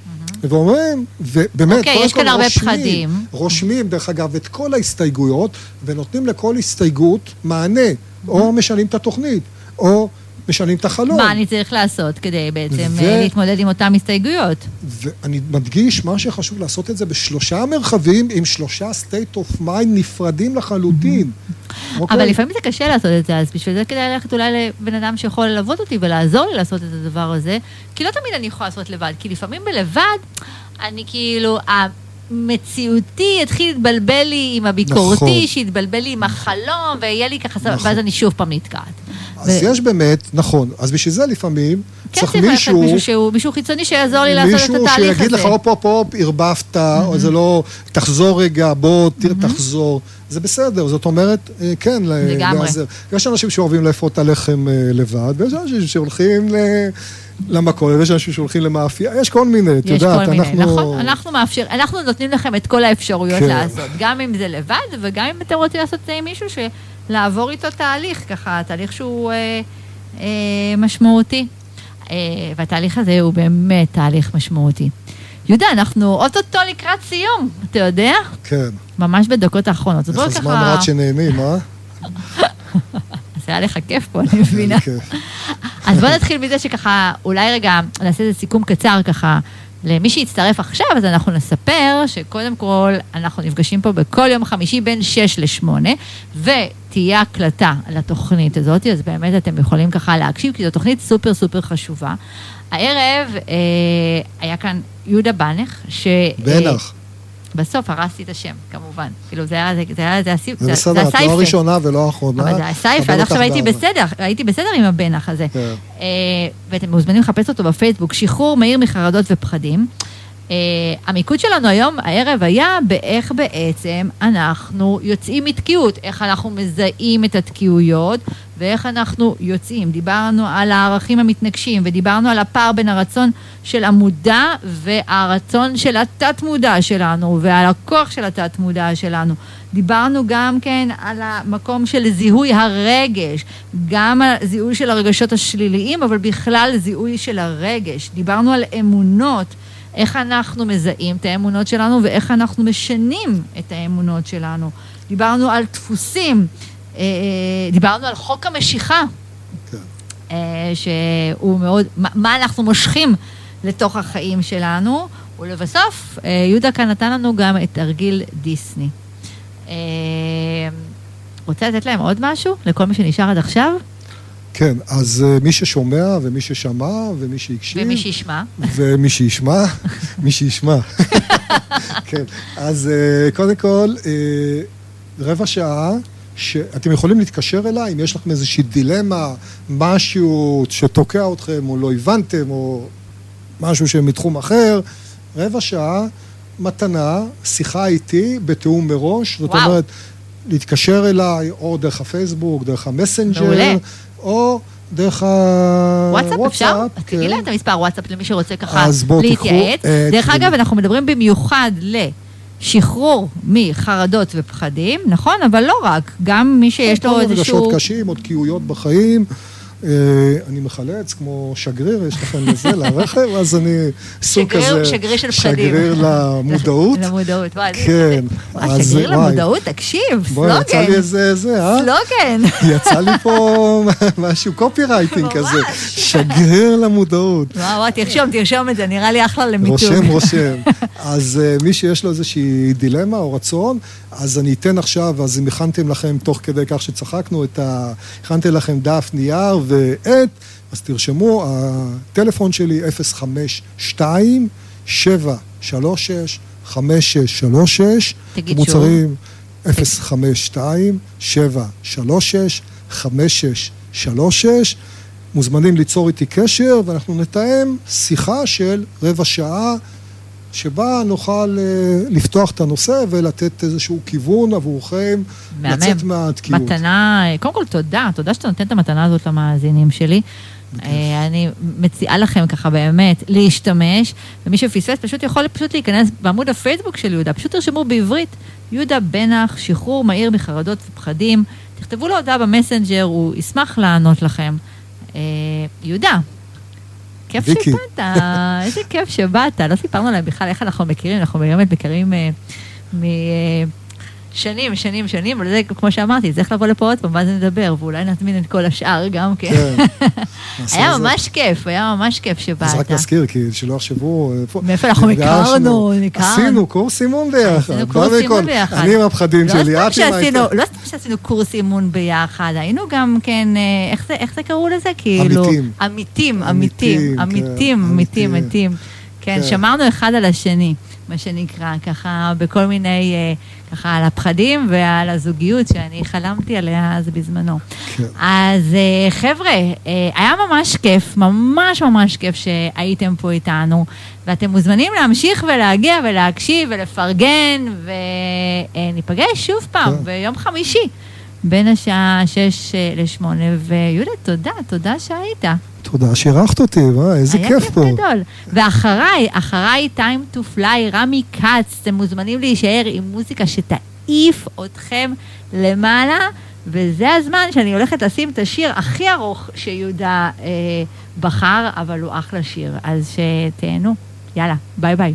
ואומרים, ובאמת, אוקיי, יש כאן הרבה פחדים. רושמים, דרך אגב, את כל ההסתייגויות, ונותנים לכל הסתייגות מענה. או משנים את התוכנית, או משנים את החלום. מה אני צריך לעשות כדי בעצם ו... אה, להתמודד עם אותן הסתייגויות? ואני מדגיש, מה שחשוב לעשות את זה בשלושה מרחבים עם שלושה state of mind נפרדים לחלוטין. Mm-hmm. אוקיי? אבל לפעמים זה קשה לעשות את זה, אז בשביל זה כדאי ללכת אולי לבן אדם שיכול ללוות אותי ולעזור לי לעשות את הדבר הזה, כי לא תמיד אני יכולה לעשות לבד, כי לפעמים בלבד, אני כאילו... מציאותי יתחיל להתבלבל לי עם הביקורתי, נכון. שיתבלבל לי עם החלום, ויהיה לי ככה, נכון. ואז אני שוב פעם נתקעת. אז ו... יש באמת, נכון, אז בשביל זה לפעמים כן צריך מישהו... מישהו שהוא, מישהו חיצוני שיעזור לי לעשות את התהליך הזה. מישהו שיגיד לך, הופ, הופ, הופ, ערבבת, mm-hmm. או זה לא, תחזור רגע, בוא, mm-hmm. תחזור. זה בסדר, זאת אומרת, אה, כן, לגמרי. להיעזר. יש אנשים שאוהבים לאפות את הלחם אה, לבד, ויש אנשים שהולכים ל... למכולת, יש אנשים שהולכים למאפייה, יש כל מיני, את יודעת, אנחנו... מיני, נכון, אנחנו מאפשר, אנחנו נותנים לכם את כל האפשרויות כן. לעשות, גם אם זה לבד, וגם אם אתם רוצים לעשות את זה עם מישהו, לעבור איתו תהליך, ככה, תהליך שהוא אה, אה, משמעותי. אה, והתהליך הזה הוא באמת תהליך משמעותי. יהודה, אנחנו אוטוטו לקראת סיום, אתה יודע? כן. ממש בדקות האחרונות. איך הזמן ככה... רץ שנהנים, אה? אז היה לך כיף פה, אני מבינה. אז בוא נתחיל מזה שככה, אולי רגע נעשה איזה סיכום קצר ככה. למי שיצטרף עכשיו, אז אנחנו נספר שקודם כל, אנחנו נפגשים פה בכל יום חמישי בין 6 ל-8, ותהיה הקלטה לתוכנית הזאת, אז באמת אתם יכולים ככה להקשיב, כי זו תוכנית סופר סופר חשובה. הערב אה, היה כאן יהודה בנך, ש... בנך. בסוף הרסתי את השם, כמובן. כאילו, זה היה, זה היה, זה הסייפה. זה בסדר, את לא הראשונה ולא האחרונה. אבל זה היה סייפה, עד עכשיו הייתי בסדר, הייתי בסדר עם הבנח הזה. כן. אה, ואתם מוזמנים לחפש אותו בפייסבוק, שחרור מהיר מחרדות ופחדים. Uh, המיקוד שלנו היום, הערב, היה באיך בעצם אנחנו יוצאים מתקיעות, איך אנחנו מזהים את התקיעויות ואיך אנחנו יוצאים. דיברנו על הערכים המתנגשים ודיברנו על הפער בין הרצון של המודע והרצון של התת-מודע שלנו ועל הכוח של התת-מודע שלנו. דיברנו גם כן על המקום של זיהוי הרגש, גם על זיהוי של הרגשות השליליים, אבל בכלל זיהוי של הרגש. דיברנו על אמונות. איך אנחנו מזהים את האמונות שלנו ואיך אנחנו משנים את האמונות שלנו. דיברנו על דפוסים, דיברנו על חוק המשיכה, כן. שהוא מאוד, מה אנחנו מושכים לתוך החיים שלנו, ולבסוף, יהודה כאן נתן לנו גם את תרגיל דיסני. רוצה לתת להם עוד משהו לכל מי שנשאר עד עכשיו? כן, אז מי ששומע ומי ששמע ומי שהקשיב... ומי שישמע. ומי שישמע, מי שישמע. כן, אז קודם כל, רבע שעה, שאתם יכולים להתקשר אליי אם יש לכם איזושהי דילמה, משהו שתוקע אתכם או לא הבנתם, או משהו שמתחום אחר, רבע שעה, מתנה, שיחה איתי בתיאום מראש. זאת אומרת, להתקשר אליי, או דרך הפייסבוק, דרך המסנג'ר. מעולה. או דרך הוואטסאפ. וואטסאפ, אפשר? כן. תגיד להם את המספר וואטסאפ למי שרוצה ככה להתייעץ. דרך אגב, אנחנו מדברים במיוחד לשחרור מחרדות ופחדים, נכון? אבל לא רק, גם מי שיש לו איזשהו... רגשות קשים, עוד תקיעויות בחיים. אה, אני מחלץ כמו שגריר, יש לכם לזה, לרכב, אז אני סוג כזה... שגריר של פחדים. שגריר למודעות. למודעות, וואי. כן. שגריר למודעות, תקשיב, סלוגן. בואי, יצא לי איזה, זה, אה? סלוגן. יצא לי פה משהו קופי רייטינג כזה. שגריר למודעות. וואו, וואו, תרשום, תרשום את זה, נראה לי אחלה למיתוג. רושם, רושם. אז אה, מי שיש לו איזושהי דילמה או רצון, אז אני אתן עכשיו, אז אם הכנתם לכם, תוך כדי כך שצחקנו, את ה... הכנתי לכם דף, נייר ועט, אז תרשמו, הטלפון שלי 052 736 5636 תגיד מוצרים, שוב. 052 736 5636 מוזמנים ליצור איתי קשר ואנחנו נתאם שיחה של רבע שעה שבה נוכל uh, לפתוח את הנושא ולתת איזשהו כיוון עבורכם, מהמם. לצאת מהתקיעות. מתנה, קודם כל תודה, תודה שאתה נותן את המתנה הזאת למאזינים שלי. Uh, אני מציעה לכם ככה באמת להשתמש, ומי שפספס פשוט יכול פשוט להיכנס בעמוד הפייסבוק של יהודה, פשוט תרשמו בעברית, יהודה בנח, שחרור מהיר מחרדות ופחדים, תכתבו לו הודעה במסנג'ר, הוא ישמח לענות לכם. Uh, יהודה, כיף שבאת, איזה כיף שבאת. לא סיפרנו להם בכלל איך אנחנו מכירים, אנחנו באמת מכירים משנים, שנים, שנים, אבל זה, כמו שאמרתי, צריך לבוא לפה עוד פעם, ואז נדבר, ואולי נזמין את כל השאר גם כן. כן. היה ממש כיף, היה ממש כיף שבאת. אז רק נזכיר, כי שלא יחשבו... מאיפה אנחנו הכרנו, הכרנו. עשינו קורס אימון ביחד. עשינו קורס אימון ביחד. אני עם הפחדים שלי, את עם ההתקף. לא סתם שעשינו קורס אימון ביחד, היינו גם כן, איך זה קראו לזה? כאילו... עמיתים. עמיתים, עמיתים, עמיתים, עמיתים, עמיתים. כן, שמרנו אחד על השני, מה שנקרא, ככה בכל מיני... ככה על הפחדים ועל הזוגיות שאני חלמתי עליה אז בזמנו. כן. אז אה, חבר'ה, אה, היה ממש כיף, ממש ממש כיף שהייתם פה איתנו, ואתם מוזמנים להמשיך ולהגיע ולהקשיב ולפרגן, וניפגש שוב פעם כן. ביום חמישי. בין השעה 6 ל-8, ויהודה, תודה, תודה שהיית. תודה שאירחת אותי, וואי, איזה כיף פה. היה כיף גדול. ואחריי, אחריי time to fly, רמי כץ, אתם מוזמנים להישאר עם מוזיקה שתעיף אתכם למעלה, וזה הזמן שאני הולכת לשים את השיר הכי ארוך שיהודה אה, בחר, אבל הוא אחלה שיר, אז שתהנו. יאללה, ביי ביי.